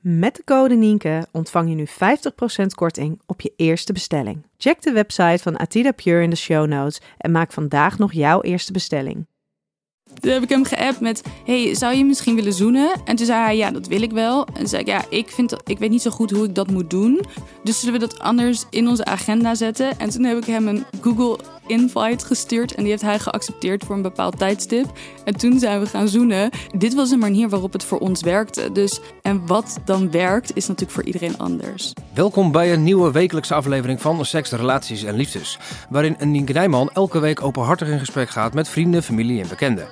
Met de code Nienke ontvang je nu 50% korting op je eerste bestelling. Check de website van Atida Pure in de show notes en maak vandaag nog jouw eerste bestelling. Toen heb ik hem geappt met: Hey, zou je misschien willen zoenen? En toen zei hij: Ja, dat wil ik wel. En toen zei ik: Ja, ik, vind ik weet niet zo goed hoe ik dat moet doen. Dus zullen we dat anders in onze agenda zetten? En toen heb ik hem een Google invite gestuurd en die heeft hij geaccepteerd voor een bepaald tijdstip. En toen zijn we gaan zoenen. Dit was een manier waarop het voor ons werkte. Dus en wat dan werkt is natuurlijk voor iedereen anders. Welkom bij een nieuwe wekelijkse aflevering van Seks, Relaties en Liefdes. Waarin Nienke Nijman elke week openhartig in gesprek gaat met vrienden, familie en bekenden.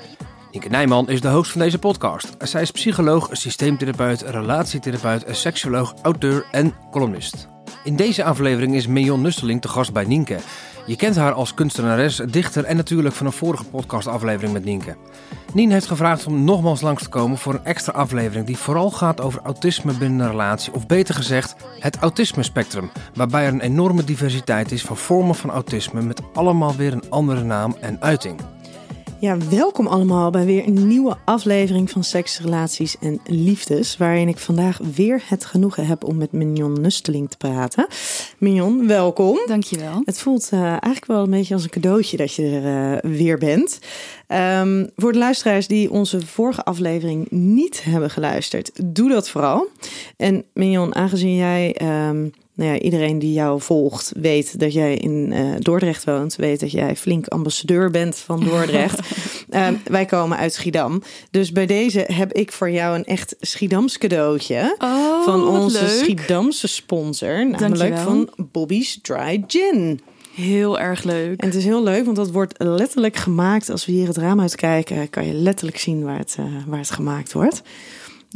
Nienke Nijman is de host van deze podcast. Zij is psycholoog, systeemtherapeut, relatietherapeut, seksuoloog, auteur en columnist. In deze aflevering is Mignon Nusteling te gast bij Nienke. Je kent haar als kunstenares, dichter en natuurlijk van een vorige podcastaflevering met Nienke. Nien heeft gevraagd om nogmaals langs te komen voor een extra aflevering die vooral gaat over autisme binnen een relatie, of beter gezegd, het autisme-spectrum, waarbij er een enorme diversiteit is van vormen van autisme met allemaal weer een andere naam en uiting. Ja, welkom allemaal bij weer een nieuwe aflevering van Seks, Relaties en Liefdes. Waarin ik vandaag weer het genoegen heb om met Mignon Nusteling te praten. Mignon, welkom. Dankjewel. Het voelt uh, eigenlijk wel een beetje als een cadeautje dat je er uh, weer bent. Um, voor de luisteraars die onze vorige aflevering niet hebben geluisterd, doe dat vooral. En Mignon, aangezien jij. Um, nou ja, iedereen die jou volgt weet dat jij in uh, Dordrecht woont. Weet dat jij flink ambassadeur bent van Dordrecht. uh, wij komen uit Schiedam. Dus bij deze heb ik voor jou een echt Schiedams cadeautje. Oh, van onze leuk. Schiedamse sponsor. Namelijk van Bobby's Dry Gin. Heel erg leuk. En het is heel leuk, want dat wordt letterlijk gemaakt. Als we hier het raam uitkijken, kan je letterlijk zien waar het, uh, waar het gemaakt wordt.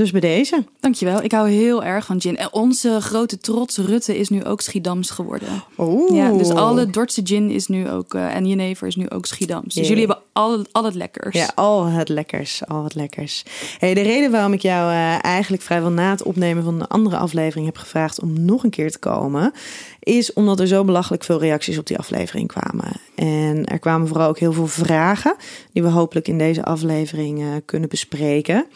Dus bij deze. Dankjewel. Ik hou heel erg van gin. En onze grote trots Rutte is nu ook Schiedams geworden. Oh. Ja, dus alle Dordtse gin is nu ook, uh, en Jenever is nu ook Schiedams. Dus Yeah. jullie hebben al, al het lekkers. Ja, al het lekkers, al het lekkers. Hey, de reden waarom ik jou uh, eigenlijk vrijwel na het opnemen van een andere aflevering heb gevraagd om nog een keer te komen, is omdat er zo belachelijk veel reacties op die aflevering kwamen. En er kwamen vooral ook heel veel vragen die we hopelijk in deze aflevering uh, kunnen bespreken.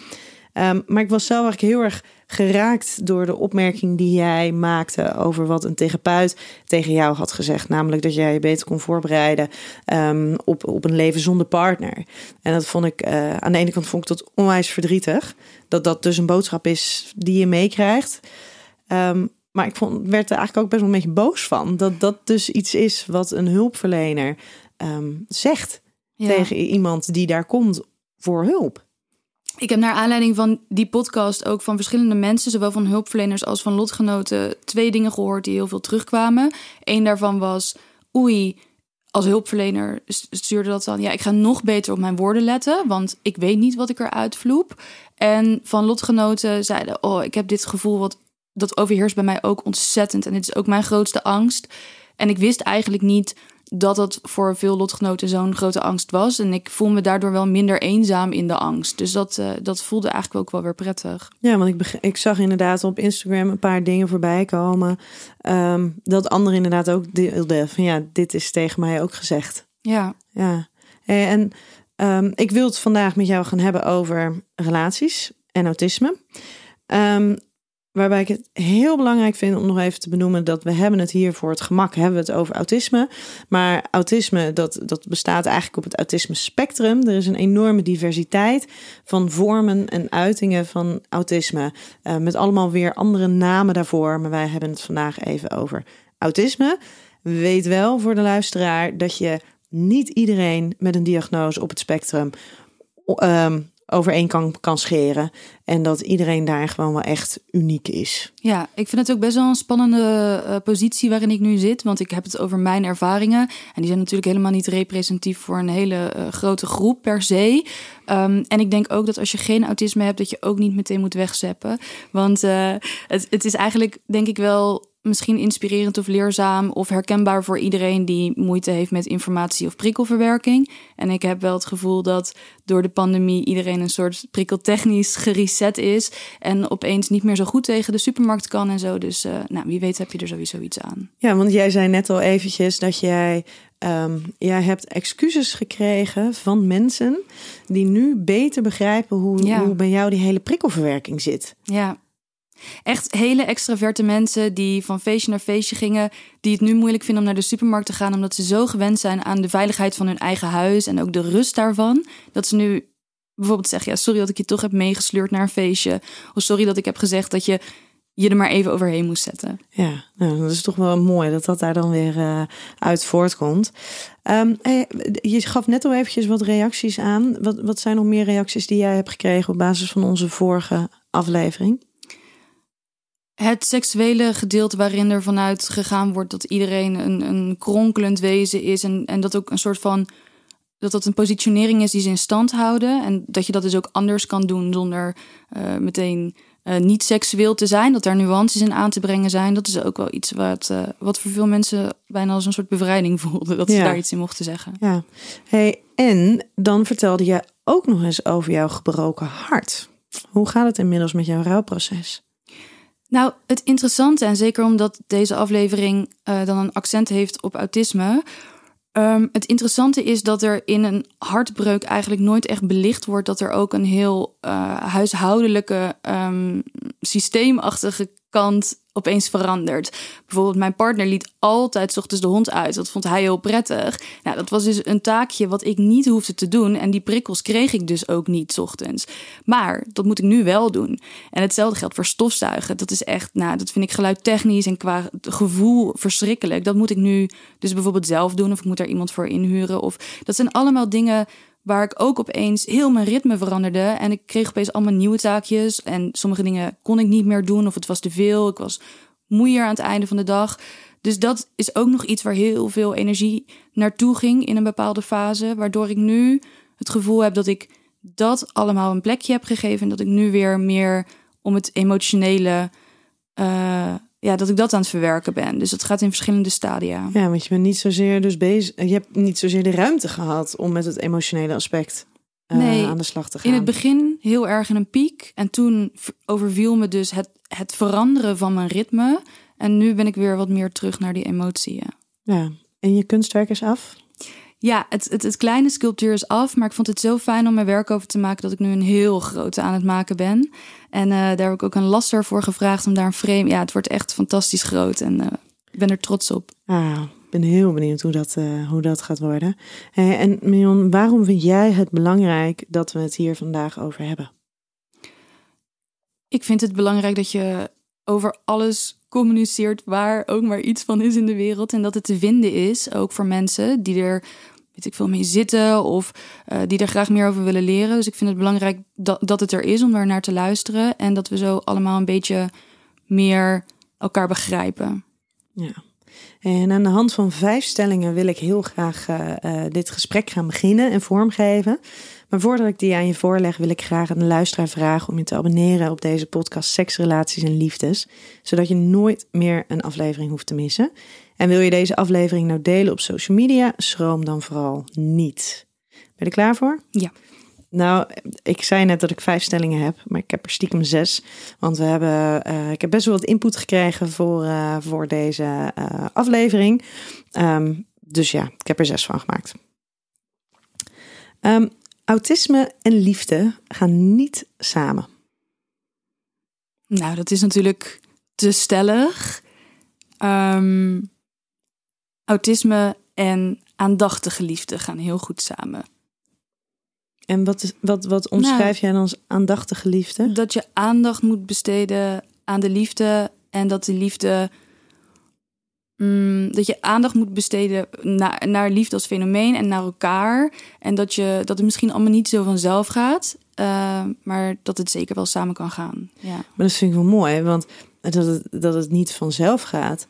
Um, maar ik was zelf eigenlijk heel erg geraakt door de opmerking die jij maakte over wat een therapeut tegen jou had gezegd. Namelijk dat jij je beter kon voorbereiden um, op, op een leven zonder partner. En dat vond ik, uh, aan de ene kant vond ik dat onwijs verdrietig. Dat dat dus een boodschap is die je meekrijgt. Um, maar ik vond, werd er eigenlijk ook best wel een beetje boos van. Dat dat dus iets is wat een hulpverlener zegt ja. tegen iemand die daar komt voor hulp. Ik heb naar aanleiding van die podcast ook van verschillende mensen, zowel van hulpverleners als van lotgenoten, twee dingen gehoord die heel veel terugkwamen. Eén daarvan was: Oei, als hulpverlener stuurde dat dan. Ja, ik ga nog beter op mijn woorden letten, want ik weet niet wat ik eruit vloep. En van lotgenoten zeiden: Oh, ik heb dit gevoel wat dat overheerst bij mij ook ontzettend. En dit is ook mijn grootste angst. En ik wist eigenlijk niet dat dat voor veel lotgenoten zo'n grote angst was. En ik voel me daardoor wel minder eenzaam in de angst. Dus dat, uh, dat voelde eigenlijk ook wel weer prettig. Ja, want ik, ik zag inderdaad op Instagram een paar dingen voorbij komen. Um, dat anderen inderdaad ook deelden van ja, dit is tegen mij ook gezegd. Ja. Ja. En um, ik wil het vandaag met jou gaan hebben over relaties en autisme. Um, waarbij ik het heel belangrijk vind om nog even te benoemen dat we hebben het hier voor het gemak hebben we het over autisme, maar autisme dat dat bestaat eigenlijk op het autisme spectrum. Er is een enorme diversiteit van vormen en uitingen van autisme, uh, met allemaal weer andere namen daarvoor, maar wij hebben het vandaag even over autisme. Weet wel voor de luisteraar dat je niet iedereen met een diagnose op het spectrum um, overeen kan, kan scheren. En dat iedereen daar gewoon wel echt uniek is. Ja, ik vind het ook best wel een spannende uh, positie waarin ik nu zit. Want ik heb het over mijn ervaringen. En die zijn natuurlijk helemaal niet representatief voor een hele uh, grote groep per se. Um, en ik denk ook dat als je geen autisme hebt, dat je ook niet meteen moet wegzeppen. Want het, het is eigenlijk, denk ik wel misschien inspirerend of leerzaam of herkenbaar voor iedereen die moeite heeft met informatie of prikkelverwerking. En ik heb wel het gevoel dat door de pandemie iedereen een soort prikkeltechnisch gereset is en opeens niet meer zo goed tegen de supermarkt kan en zo. Dus uh, nou, wie weet heb je er sowieso iets aan. Ja, want jij zei net al eventjes dat jij Um, jij hebt excuses gekregen van mensen die nu beter begrijpen hoe, ja. hoe bij jou die hele prikkelverwerking zit. Ja, Echt hele extraverte mensen die van feestje naar feestje gingen, die het nu moeilijk vinden om naar de supermarkt te gaan, omdat ze zo gewend zijn aan de veiligheid van hun eigen huis en ook de rust daarvan, dat ze nu bijvoorbeeld zeggen: ja, sorry dat ik je toch heb meegesleurd naar een feestje, of sorry dat ik heb gezegd dat je je er maar even overheen moest zetten. Ja, nou, dat is toch wel mooi dat dat daar dan weer uh, uit voortkomt. Hey, je gaf net al eventjes wat reacties aan. Wat, wat zijn nog meer reacties die jij hebt gekregen op basis van onze vorige aflevering? Het seksuele gedeelte waarin er vanuit gegaan wordt dat iedereen een, een kronkelend wezen is. En, en dat ook een soort van. dat dat een positionering is die ze in stand houden. En dat je dat dus ook anders kan doen zonder uh, meteen uh, niet seksueel te zijn. Dat daar nuances in aan te brengen zijn. Dat is ook wel iets wat, uh, wat voor veel mensen bijna als een soort bevrijding voelde. Dat ze daar iets in mochten zeggen. Ja. Hey, en dan vertelde je ook nog eens over jouw gebroken hart. Hoe gaat het inmiddels met jouw rouwproces? Nou, het interessante, en zeker omdat deze aflevering uh, dan een accent heeft op autisme. Um, het interessante is dat er in een hartbreuk eigenlijk nooit echt belicht wordt dat er ook een heel uh, huishoudelijke, um, systeemachtige kant opeens verandert. Bijvoorbeeld, mijn partner liet altijd ochtends de hond uit. Dat vond hij heel prettig. Nou, dat was dus een taakje wat ik niet hoefde te doen. En die prikkels kreeg ik dus ook niet ochtends. Maar dat moet ik nu wel doen. En hetzelfde geldt voor stofzuigen. Dat is echt, nou, dat vind ik geluidtechnisch en qua gevoel verschrikkelijk. Dat moet ik nu dus bijvoorbeeld zelf doen. Of ik moet daar iemand voor inhuren. Of dat zijn allemaal dingen waar ik ook opeens heel mijn ritme veranderde. En ik kreeg opeens allemaal nieuwe taakjes. En sommige dingen kon ik niet meer doen of het was te veel. Ik was moeier aan het einde van de dag. Dus dat is ook nog iets waar heel veel energie naartoe ging in een bepaalde fase. Waardoor ik nu het gevoel heb dat ik dat allemaal een plekje heb gegeven. En dat ik nu weer meer om het emotionele uh, ja, dat ik dat aan het verwerken ben. Dus dat gaat in verschillende stadia. Ja, want je bent niet zozeer dus bezig. Je hebt niet zozeer de ruimte gehad om met het emotionele aspect uh, nee, aan de slag te gaan. In het begin heel erg in een piek. En toen overviel me dus het, het veranderen van mijn ritme. En nu ben ik weer wat meer terug naar die emotie. Ja, en je kunstwerk is af? Ja, het, het, het, kleine sculptuur is af, maar ik vond het zo fijn om mijn werk over te maken dat ik nu een heel grote aan het maken ben. En uh, daar heb ik ook een lasser voor gevraagd om daar een frame. Ja, het wordt echt fantastisch groot en uh, ik ben er trots op. Ah, ik ben heel benieuwd hoe dat, uh, hoe dat gaat worden. en Mion, waarom vind jij het belangrijk dat we het hier vandaag over hebben? Ik vind het belangrijk dat je over alles communiceert waar ook maar iets van is in de wereld. En dat het te vinden is, ook voor mensen die er weet ik veel mee zitten of uh, die er graag meer over willen leren. Dus ik vind het belangrijk dat, dat het er is om daar naar te luisteren en dat we zo allemaal een beetje meer elkaar begrijpen. Ja. En aan de hand van vijf stellingen wil ik heel graag uh, uh, dit gesprek gaan beginnen en vormgeven. Maar voordat ik die aan je voorleg, wil ik graag aan de luisteraar vragen om je te abonneren op deze podcast Seks, Relaties en Liefdes, zodat je nooit meer een aflevering hoeft te missen. En wil je deze aflevering nou delen op social media, schroom dan vooral niet. Ben je er klaar voor? Ja. Nou, ik zei net dat ik vijf stellingen heb, maar ik heb er stiekem zes. Want we hebben, uh, ik heb best wel wat input gekregen voor, uh, voor deze uh, aflevering. Um, dus ja, ik heb er zes van gemaakt. Um, autisme en liefde gaan niet samen. Nou, dat is natuurlijk te stellig. Ehm, autisme en aandachtige liefde gaan heel goed samen. En wat, is, wat, wat omschrijf jij dan als aandachtige liefde? Dat je aandacht moet besteden aan de liefde en dat de liefde. Mm, dat je aandacht moet besteden naar, naar liefde als fenomeen en naar elkaar. En dat, je, dat het misschien allemaal niet zo vanzelf gaat, eh, maar dat het zeker wel samen kan gaan. Ja. Maar dat vind ik wel mooi, want dat het, dat het niet vanzelf gaat.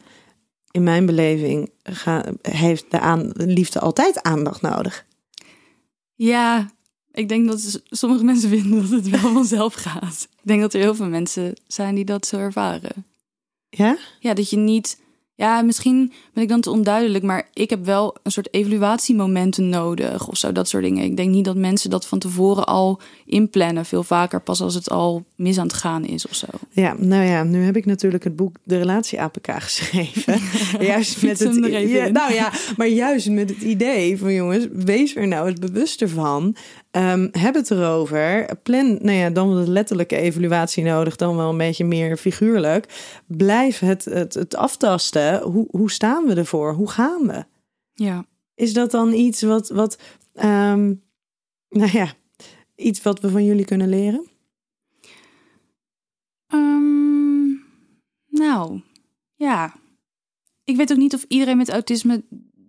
In mijn beleving ga, heeft de, aan, de liefde altijd aandacht nodig. Ja, ik denk dat sommige mensen vinden dat het wel vanzelf gaat. Ik denk dat er heel veel mensen zijn die dat zo ervaren. Ja? Ja, dat je niet. Ja, misschien ben ik dan te onduidelijk, maar ik heb wel een soort evaluatiemomenten nodig of zo, dat soort dingen. Ik denk niet dat mensen dat van tevoren al inplannen, veel vaker pas als het al mis aan het gaan is of zo. Ja, nou ja, nu heb ik natuurlijk het boek De Relatie APK geschreven. juist met het ja. Nou ja, maar juist met het idee van jongens, wees er nou eens bewust van. Ehm, heb het erover. Plan, nou ja, dan de letterlijke evaluatie nodig, dan wel een beetje meer figuurlijk. Blijf het, het, het aftasten. Hoe, hoe staan we ervoor? Hoe gaan we? Ja. Is dat dan iets wat, wat ehm, nou ja, iets wat we van jullie kunnen leren? Ehm, nou, ja. Ik weet ook niet of iedereen met autisme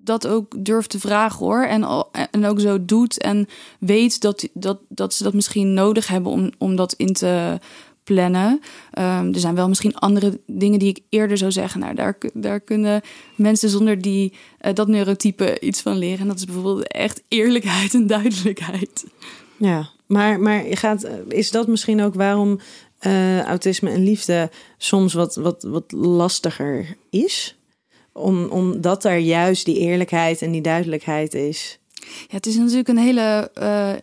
dat ook durft te vragen hoor. En, al, en ook zo doet en weet dat, dat, dat ze dat misschien nodig hebben om, om dat in te plannen. Ehm, er zijn wel misschien andere dingen die ik eerder zou zeggen. Nou, daar, daar kunnen mensen zonder die, eh, dat neurotype iets van leren. En dat is bijvoorbeeld echt eerlijkheid en duidelijkheid. Ja, maar, maar gaat, is dat misschien ook waarom eh, autisme en liefde soms wat, wat, wat lastiger is? Om, omdat er juist die eerlijkheid en die duidelijkheid is. Ja, het is natuurlijk een hele eh,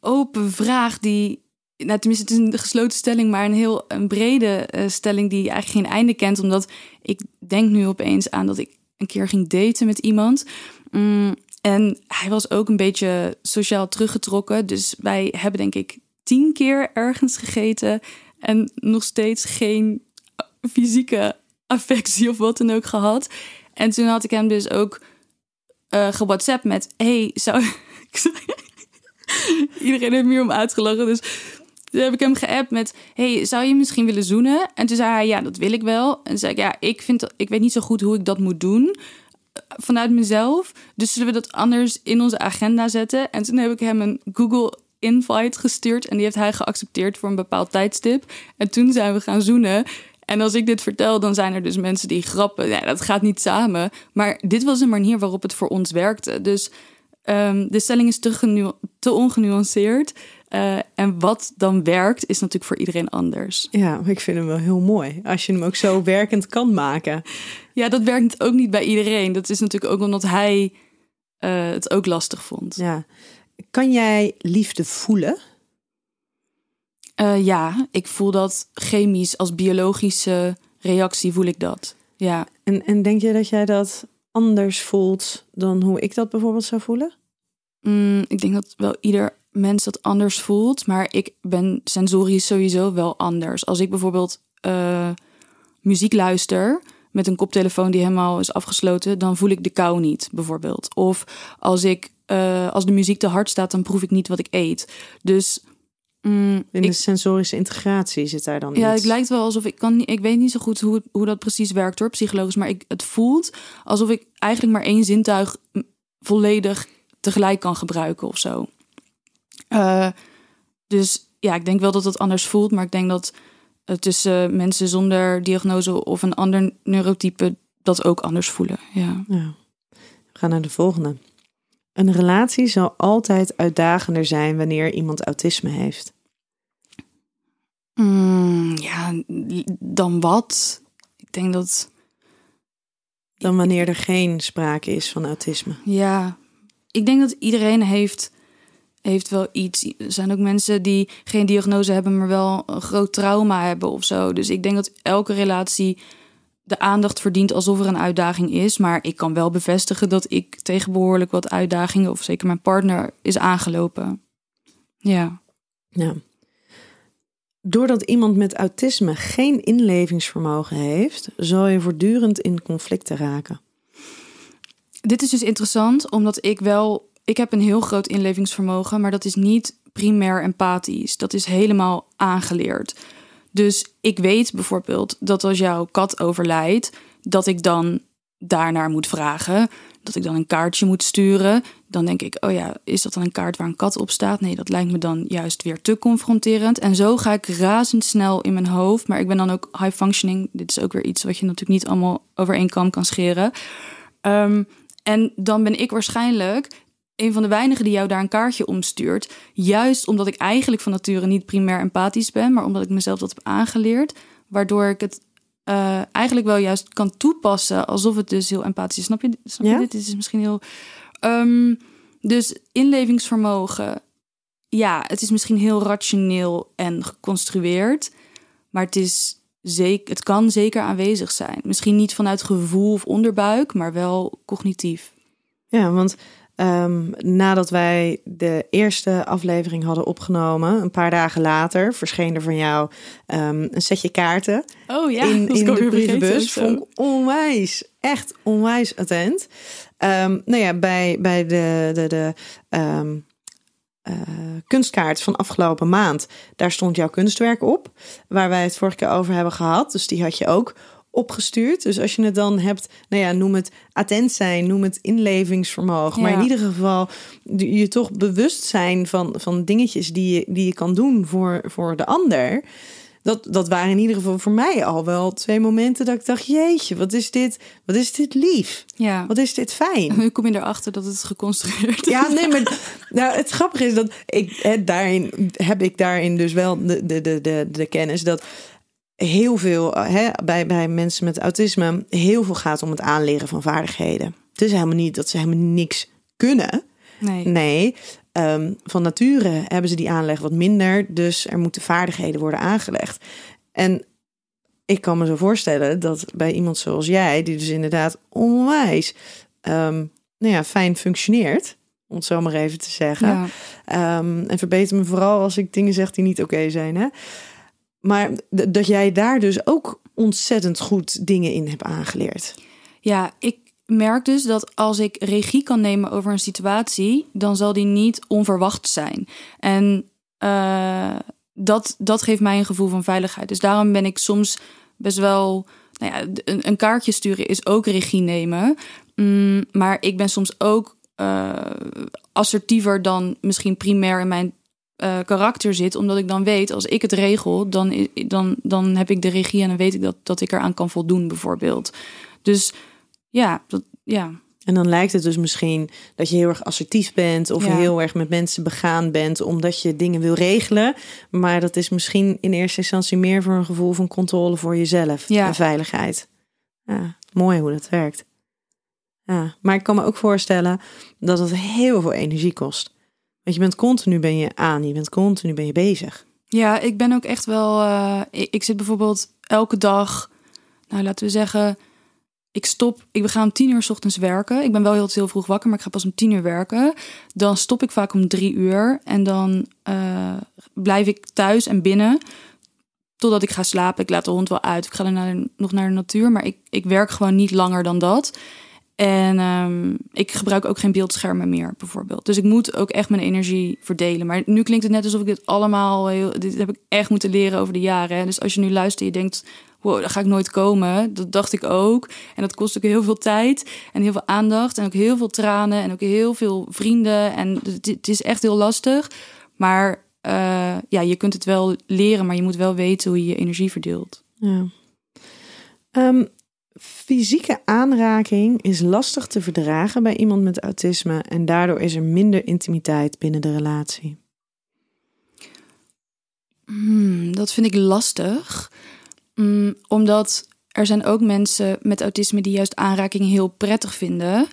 open vraag die. Nou, tenminste, het is een gesloten stelling, maar een heel een brede eh, stelling die eigenlijk geen einde kent. Omdat ik denk nu opeens aan dat ik een keer ging daten met iemand. Mm, en hij was ook een beetje sociaal teruggetrokken. Dus wij hebben denk ik tien keer ergens gegeten. En nog steeds geen fysieke affectie of wat dan ook gehad. En toen had ik hem dus ook eh gewhatsappt met... Hey, zou... Iedereen heeft me hier om uitgelachen, dus... Toen heb ik hem geappt met... Hey, zou je misschien willen zoenen? En toen zei hij, ja, dat wil ik wel. En zei ik, ja, ik, vind ik weet niet zo goed hoe ik dat moet doen. eh, Vanuit mezelf. Dus zullen we dat anders in onze agenda zetten? En toen heb ik hem een Google invite gestuurd. En die heeft hij geaccepteerd voor een bepaald tijdstip. En toen zijn we gaan zoenen. En als ik dit vertel, dan zijn er dus mensen die grappen. Ja, dat gaat niet samen. Maar dit was een manier waarop het voor ons werkte. Dus ehm, de stelling is te, genu- te ongenuanceerd. Eh, en wat dan werkt, is natuurlijk voor iedereen anders. Ja, ik vind hem wel heel mooi. Als je hem ook zo werkend kan maken. Ja, dat werkt ook niet bij iedereen. Dat is natuurlijk ook omdat hij eh, het ook lastig vond. Ja. Kan jij liefde voelen? Eh, ja, ik voel dat chemisch als biologische reactie voel ik dat. Ja, En, en denk je dat jij dat anders voelt dan hoe ik dat bijvoorbeeld zou voelen? Mm, ik denk dat wel ieder mens dat anders voelt. Maar ik ben sensorisch sowieso wel anders. Als ik bijvoorbeeld eh, muziek luister met een koptelefoon die helemaal is afgesloten, dan voel ik de kou niet, bijvoorbeeld. Of als ik eh, als de muziek te hard staat, dan proef ik niet wat ik eet. Dus mm, In ik, de sensorische integratie zit daar dan ja, iets. het lijkt wel alsof ik kan. niet- Ik weet niet zo goed hoe, hoe dat precies werkt hoor, psychologisch. Maar ik, het voelt alsof ik eigenlijk maar één zintuig volledig tegelijk kan gebruiken of zo. Eh, dus ja, ik denk wel dat het anders voelt. Maar ik denk dat eh, tussen mensen zonder diagnose of een ander neurotype dat ook anders voelen. Ja. Ja. We gaan naar de volgende. Een relatie zal altijd uitdagender zijn wanneer iemand autisme heeft. Mm, ja, dan wat? Ik denk dat. Dan wanneer er geen sprake is van autisme. Ja, ik denk dat iedereen heeft, heeft wel iets. Er zijn ook mensen die geen diagnose hebben, maar wel een groot trauma hebben of zo. Dus ik denk dat elke relatie de aandacht verdient alsof er een uitdaging is. Maar ik kan wel bevestigen dat ik tegen behoorlijk wat uitdagingen, of zeker mijn partner, is aangelopen. Ja. Ja. Doordat iemand met autisme geen inlevingsvermogen heeft, zal je voortdurend in conflicten raken. Dit is dus interessant, omdat ik wel. Ik heb een heel groot inlevingsvermogen, maar dat is niet primair empathisch. Dat is helemaal aangeleerd. Dus ik weet bijvoorbeeld dat als jouw kat overlijdt, dat ik dan daarnaar moet vragen. Dat ik dan een kaartje moet sturen. Dan denk ik, oh ja, is dat dan een kaart waar een kat op staat? Nee, dat lijkt me dan juist weer te confronterend. En zo ga ik razendsnel in mijn hoofd. Maar ik ben dan ook high functioning. Dit is ook weer iets wat je natuurlijk niet allemaal over kan scheren. Um, en dan ben ik waarschijnlijk een van de weinigen die jou daar een kaartje omstuurt. Juist omdat ik eigenlijk van nature niet primair empathisch ben, maar omdat ik mezelf dat heb aangeleerd. Waardoor ik het uh, eigenlijk wel juist kan toepassen alsof het dus heel empathisch is. Snap je, snap je dit? Dit is misschien heel. Um, dus inlevingsvermogen. Ja, het is misschien heel rationeel en geconstrueerd. Maar het, is zeker, het kan zeker aanwezig zijn. Misschien niet vanuit gevoel of onderbuik, maar wel cognitief. Ja, want Um, nadat wij de eerste aflevering hadden opgenomen, een paar dagen later, verscheen er van jou um, een setje kaarten. Oh ja, in, in de brievenbus. Vond ik onwijs, echt onwijs attent. Um, nou ja, bij, bij de, de, de uh, kunstkaart van afgelopen maand, daar stond jouw kunstwerk op, waar wij het vorige keer over hebben gehad. Dus die had je ook opgestuurd. Dus als je het dan hebt, nou ja, noem het attent zijn, noem het inlevingsvermogen. Maar in ieder geval je toch bewust zijn van, van dingetjes die je, die je kan doen voor, voor de ander. Dat, dat waren in ieder geval voor mij al wel twee momenten dat ik dacht: Jeetje, wat is dit? Wat is dit lief? Ja. Wat is dit fijn? Nu kom je erachter dat het geconstrueerd is. Ja, nee, maar nou, het grappige is dat ik hè, daarin heb ik daarin dus wel de, de, de, de, de kennis dat heel veel eh, hè, bij, bij mensen met autisme heel veel gaat om het aanleren van vaardigheden. Het is helemaal niet dat ze helemaal niks kunnen. Nee. Nee, um, van nature hebben ze die aanleg wat minder. Dus er moeten vaardigheden worden aangelegd. En ik kan me zo voorstellen dat bij iemand zoals jij, die dus inderdaad onwijs um, nou ja, fijn functioneert, om het zo maar even te zeggen. Ja. Um, en verbeter me vooral als ik dingen zeg die niet oké zijn. Hè? Maar dat jij daar dus ook ontzettend goed dingen in hebt aangeleerd. Ja, ik merk dus dat als ik regie kan nemen over een situatie, dan zal die niet onverwacht zijn. En uh, dat, dat geeft mij een gevoel van veiligheid. Dus daarom ben ik soms best wel. Nou ja, een, een kaartje sturen is ook regie nemen. Mm, maar ik ben soms ook uh, assertiever dan misschien primair in mijn uh, karakter zit. Omdat ik dan weet, als ik het regel, dan, dan, dan heb ik de regie en dan weet ik dat, dat ik eraan kan voldoen, bijvoorbeeld. Dus ja, dat, ja. En dan lijkt het dus misschien dat je heel erg assertief bent of heel erg met mensen begaan bent omdat je dingen wil regelen. Maar dat is misschien in eerste instantie meer voor een gevoel van controle voor jezelf ja. en veiligheid. Ja, mooi hoe dat werkt. Ja, maar ik kan me ook voorstellen dat het heel veel energie kost. Want je bent continu ben je aan, je bent continu ben je bezig. Ja, ik ben ook echt wel. Uh, ik, zit bijvoorbeeld elke dag, nou laten we zeggen, ik stop. Ik ga om tien uur s ochtends werken. Ik ben wel heel, heel vroeg wakker, maar ik ga pas om tien uur werken. Dan stop ik vaak om drie uur en dan uh, blijf ik thuis en binnen totdat ik ga slapen. Ik laat de hond wel uit. Ik ga naar, nog naar de natuur, maar ik, ik werk gewoon niet langer dan dat. En um, ik gebruik ook geen beeldschermen meer, bijvoorbeeld. Dus ik moet ook echt mijn energie verdelen. Maar nu klinkt het net alsof ik dit allemaal... Heel, dit heb ik echt moeten leren over de jaren. Hè? Dus als je nu luistert je denkt... wow, daar ga ik nooit komen. Dat dacht ik ook. En dat kost ook heel veel tijd en heel veel aandacht... en ook heel veel tranen en ook heel veel vrienden. En het, is echt heel lastig. Maar uh, ja, je kunt het wel leren... maar je moet wel weten hoe je je energie verdeelt. Ja. Um, Fysieke aanraking is lastig te verdragen bij iemand met autisme en daardoor is er minder intimiteit binnen de relatie. Hmm, dat vind ik lastig, hmm, omdat er zijn ook mensen met autisme die juist aanraking heel prettig vinden.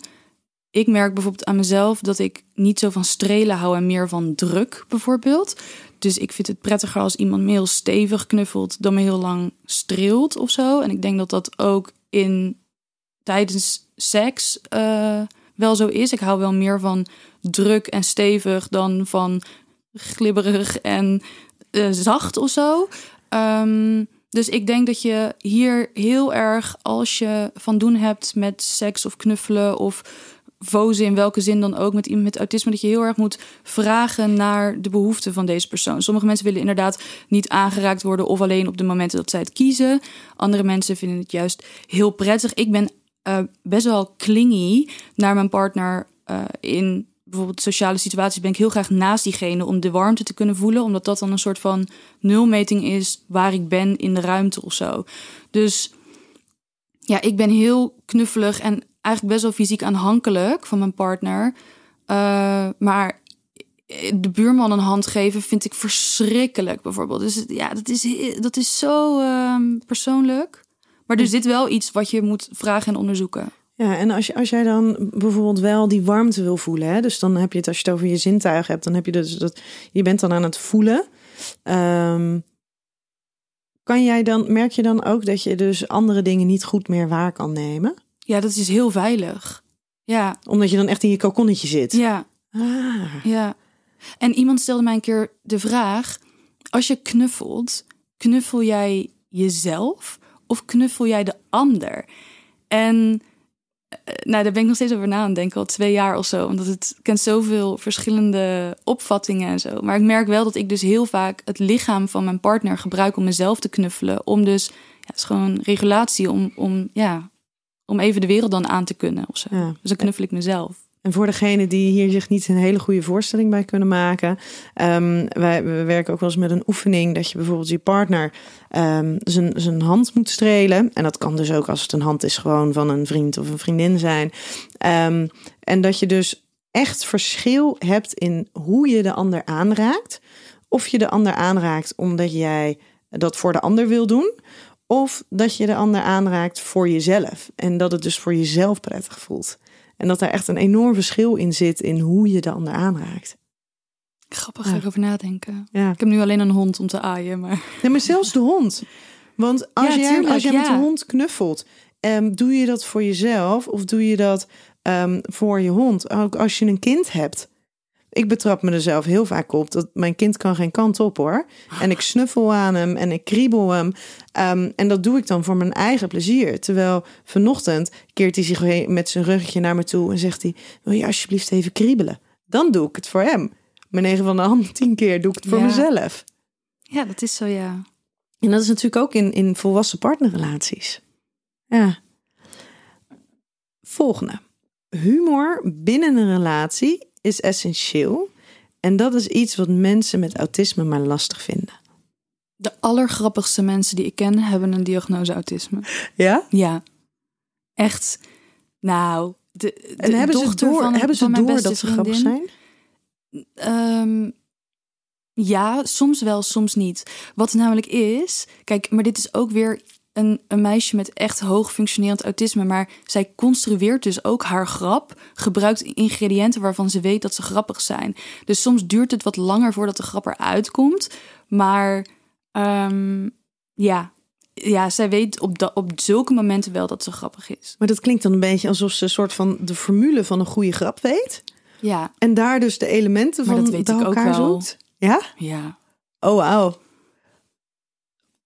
Ik merk bijvoorbeeld aan mezelf dat ik niet zo van strelen hou en meer van druk, bijvoorbeeld. Dus ik vind het prettiger als iemand me heel stevig knuffelt dan me heel lang streelt of zo. En ik denk dat dat ook in tijdens seks uh, wel zo is. Ik hou wel meer van druk en stevig dan van glibberig en eh, zacht of zo. Ehm, dus ik denk dat je hier heel erg, als je van doen hebt met seks of knuffelen of vozen in welke zin dan ook met iemand met autisme, dat je heel erg moet vragen naar de behoeften van deze persoon. Sommige mensen willen inderdaad niet aangeraakt worden of alleen op de momenten dat zij het kiezen. Andere mensen vinden het juist heel prettig. Ik ben uh, best wel clingy naar mijn partner uh, in bijvoorbeeld sociale situaties ben ik heel graag naast diegene om de warmte te kunnen voelen, omdat dat dan een soort van nulmeting is waar ik ben in de ruimte of zo. Dus ja, ik ben heel knuffelig en eigenlijk best wel fysiek aanhankelijk van mijn partner. Uh, maar de buurman een hand geven vind ik verschrikkelijk, bijvoorbeeld. Dus ja, dat is, dat is zo uh, persoonlijk. Maar er zit wel iets wat je moet vragen en onderzoeken. Ja, en als, je, als jij dan bijvoorbeeld wel die warmte wil voelen, hè, dus dan heb je het als je het over je zintuigen hebt, dan heb je dus dat je bent dan aan het voelen. Um, kan jij dan, merk je dan ook dat je dus andere dingen niet goed meer waar kan nemen? Ja, dat is heel veilig. Ja. Omdat je dan echt in je kokonnetje zit. Ja. Ah. Ja. En iemand stelde mij een keer de vraag: als je knuffelt, knuffel jij jezelf of knuffel jij de ander? En eh, nou, daar ben ik nog steeds over na aan denken, al twee jaar of zo. Omdat het kent zoveel verschillende opvattingen en zo. Maar ik merk wel dat ik dus heel vaak het lichaam van mijn partner gebruik om mezelf te knuffelen. Om dus, ja, het is gewoon regulatie om, om, ja, om even de wereld dan aan te kunnen of zo. Ja. Dus dan knuffel ik mezelf. En voor degene die hier zich niet een hele goede voorstelling bij kunnen maken, um, wij we werken ook wel eens met een oefening dat je bijvoorbeeld je partner um, zijn, zijn hand moet strelen. En dat kan dus ook als het een hand is gewoon van een vriend of een vriendin zijn. Um, en dat je dus echt verschil hebt in hoe je de ander aanraakt. Of je de ander aanraakt omdat jij dat voor de ander wil doen. Of dat je de ander aanraakt voor jezelf. En dat het dus voor jezelf prettig voelt. En dat daar echt een enorm verschil in zit in hoe je de ander aanraakt. Grappig, Ja. ik over nadenken. Ja. Ik heb nu alleen een hond om te aaien, maar... Nee, maar zelfs de hond. Want als Ja, jij, tuurlijk, als jij met de hond knuffelt, ehm, doe je dat voor jezelf of doe je dat ehm, voor je hond? Ook als je een kind hebt. Ik betrap me er zelf heel vaak op dat mijn kind kan geen kant op hoor. En ik snuffel aan hem en ik kriebel hem. Ehm, en dat doe ik dan voor mijn eigen plezier. Terwijl vanochtend keert hij zich met zijn ruggetje naar me toe en zegt hij: Wil je alsjeblieft even kriebelen? Dan doe ik het voor hem. Maar 9 van de hand 10 keer doe ik het voor Ja. mezelf. Ja, dat is zo, ja. En dat is natuurlijk ook in, in volwassen partnerrelaties. Ja. Volgende. Humor binnen een relatie is essentieel. En dat is iets wat mensen met autisme maar lastig vinden. De allergrappigste mensen die ik ken hebben een diagnose autisme. Ja? Ja. Echt. Nou, de, de En hebben ze door, van, hebben ze van door dat ze grappig zijn? Ehm, ja, soms wel, soms niet. Wat namelijk is, kijk, maar dit is ook weer een, een meisje met echt hoog functionerend autisme, maar zij construeert dus ook haar grap, gebruikt ingrediënten waarvan ze weet dat ze grappig zijn. Dus soms duurt het wat langer voordat de grap eruit komt, maar ehm, ja. Ja, zij weet op, op zulke momenten wel dat ze grappig is. Maar dat klinkt dan een beetje alsof ze een soort van de formule van een goede grap weet. Ja, En daar dus de elementen Maar van dat weet bij ik ook wel. zoekt. Ja? ja, Oh, wauw.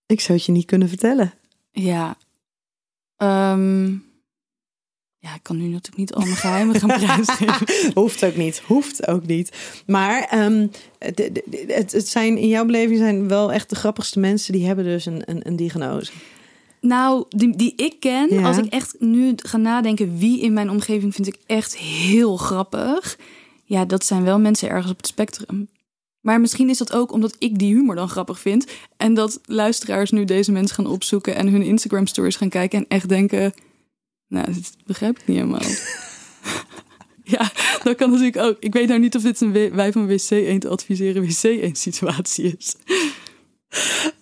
Ik zou het je niet kunnen vertellen. Ja. Ehm, ja, ik kan nu natuurlijk niet al mijn geheimen gaan prijsgeven. Hoeft ook niet. Hoeft ook niet. Maar de- de- het, het zijn in jouw beleving zijn wel echt de grappigste mensen die hebben dus een, een, een diagnose. Nou, die, die ik ken, Ja. als ik echt nu ga nadenken wie in mijn omgeving vind ik echt heel grappig. Ja, dat zijn wel mensen ergens op het spectrum. Maar misschien is dat ook omdat ik die humor dan grappig vind. En dat luisteraars nu deze mensen gaan opzoeken en hun Instagram stories gaan kijken en echt denken. Nou, dit begrijp ik niet helemaal. ja, dat kan natuurlijk ook. Ik weet nou niet of dit een wij van WC 1 te adviseren WC 1 situatie is.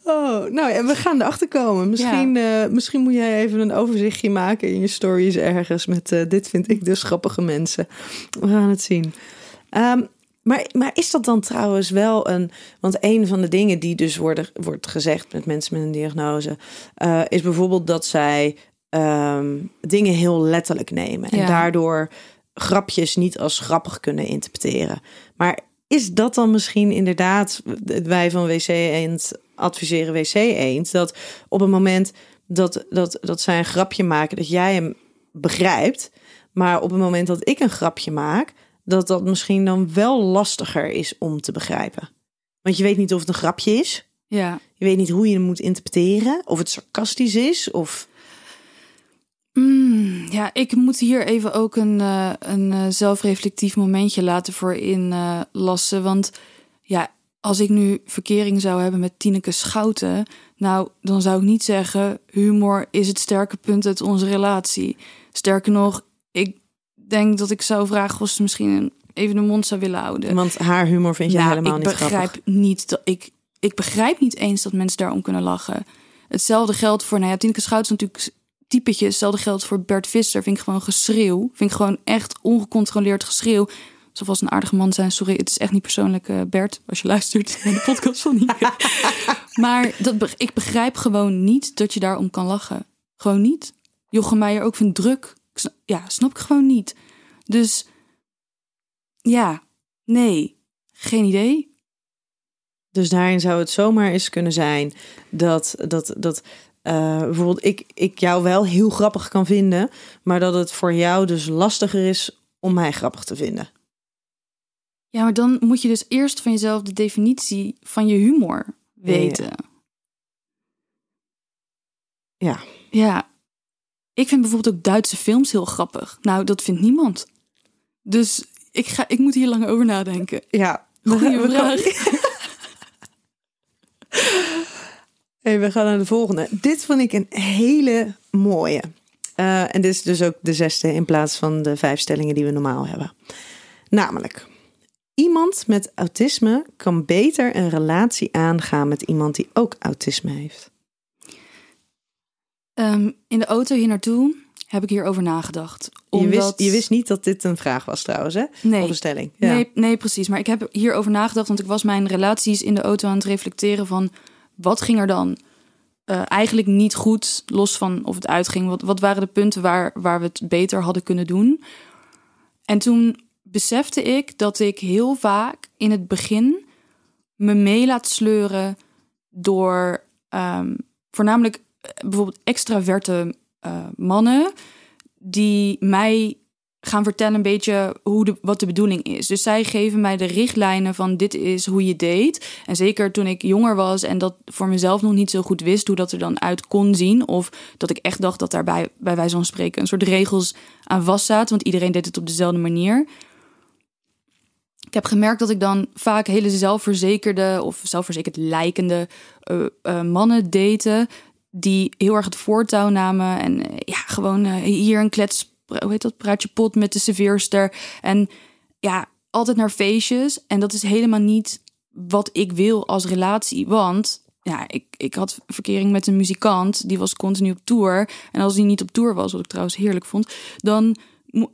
Oh, nou en we gaan erachter komen. Misschien, eh, misschien moet jij even een overzichtje maken in je stories ergens met eh, dit vind ik dus grappige mensen. We gaan het zien. Ehm, maar, maar is dat dan trouwens wel een... Want een van de dingen die dus worden, wordt gezegd met mensen met een diagnose... eh, is bijvoorbeeld dat zij ehm, dingen heel letterlijk nemen. En Ja. daardoor grapjes niet als grappig kunnen interpreteren. Maar is dat dan misschien inderdaad, wij van WC Eend adviseren WC Eend, dat op het moment dat, dat, dat zij een grapje maken, dat jij hem begrijpt, maar op het moment dat ik een grapje maak, dat dat misschien dan wel lastiger is om te begrijpen. Want je weet niet of het een grapje is. Ja. Je weet niet hoe je hem moet interpreteren. Of het sarcastisch is. Of Mm, ja, ik moet hier even ook een, eh, een eh, zelfreflectief momentje laten voor inlassen. Uh, want ja, als ik nu verkering zou hebben met Tineke Schouten... nou, dan zou ik niet zeggen... humor is het sterke punt uit onze relatie. Sterker nog, ik denk dat ik zou vragen... of ze misschien even de mond zou willen houden. Want haar humor vind je Ja, helemaal ik niet grappig. begrijp niet dat ik, ik begrijp niet eens dat mensen daarom kunnen lachen. Hetzelfde geldt voor, nou ja, Tineke natuurlijk typetje. Hetzelfde geldt voor Bert Visser. Vind ik gewoon geschreeuw. Vind ik gewoon echt ongecontroleerd geschreeuw. Zoals een aardige man zijn. Sorry, het is echt niet persoonlijk, eh, Bert, als je luistert naar de podcast van Nieke. maar dat, ik begrijp gewoon niet dat je daarom kan lachen. Gewoon niet. Jochem Meijer ook vindt druk. Ja, snap ik gewoon niet. Dus ja, nee, geen idee. Dus daarin zou het zomaar eens kunnen zijn dat, dat, dat eh, bijvoorbeeld ik, ik jou wel heel grappig kan vinden, maar dat het voor jou dus lastiger is om mij grappig te vinden. Ja, maar dan moet je dus eerst van jezelf de definitie van je humor weten. Ja. Ja. Ik vind bijvoorbeeld ook Duitse films heel grappig. Nou, dat vindt niemand. Dus ik, ga, ik moet hier lang over nadenken. Ja, Goeie vraag. hey, we gaan naar de volgende. Dit vond ik een hele mooie. Eh, en dit is dus ook de zesde in plaats van de vijf stellingen die we normaal hebben. Namelijk, iemand met autisme kan beter een relatie aangaan met iemand die ook autisme heeft. Ehm, in de auto hier naartoe heb ik hierover nagedacht. Je, wist, Omdat- je wist niet dat dit een vraag was trouwens, hè? Nee. Of een stelling. Ja. Nee, nee, precies. Maar ik heb hierover nagedacht, want ik was mijn relaties in de auto aan het reflecteren van wat ging er dan eh, eigenlijk niet goed, los van of het uitging. Wat, wat waren de punten waar, waar we het beter hadden kunnen doen? En toen besefte ik dat ik heel vaak in het begin me mee laat sleuren door ehm, voornamelijk bijvoorbeeld extraverte eh, mannen die mij gaan vertellen een beetje hoe de, wat de bedoeling is. Dus zij geven mij de richtlijnen van dit is hoe je deed. En zeker toen ik jonger was en dat voor mezelf nog niet zo goed wist hoe dat er dan uit kon zien. Of dat ik echt dacht dat daarbij bij wijze van spreken een soort regels aan vast zaten. Want iedereen deed het op dezelfde manier. Ik heb gemerkt dat ik dan vaak hele zelfverzekerde of zelfverzekerd lijkende eh, eh, mannen daten. Die heel erg het voortouw namen. En eh, ja, gewoon eh, hier een klets, hoe heet dat, praatje pot met de serveerster. En ja, altijd naar feestjes. En dat is helemaal niet wat ik wil als relatie. Want ja, ik, ik had verkering met een muzikant. Die was continu op tour. En als die niet op tour was, wat ik trouwens heerlijk vond, dan,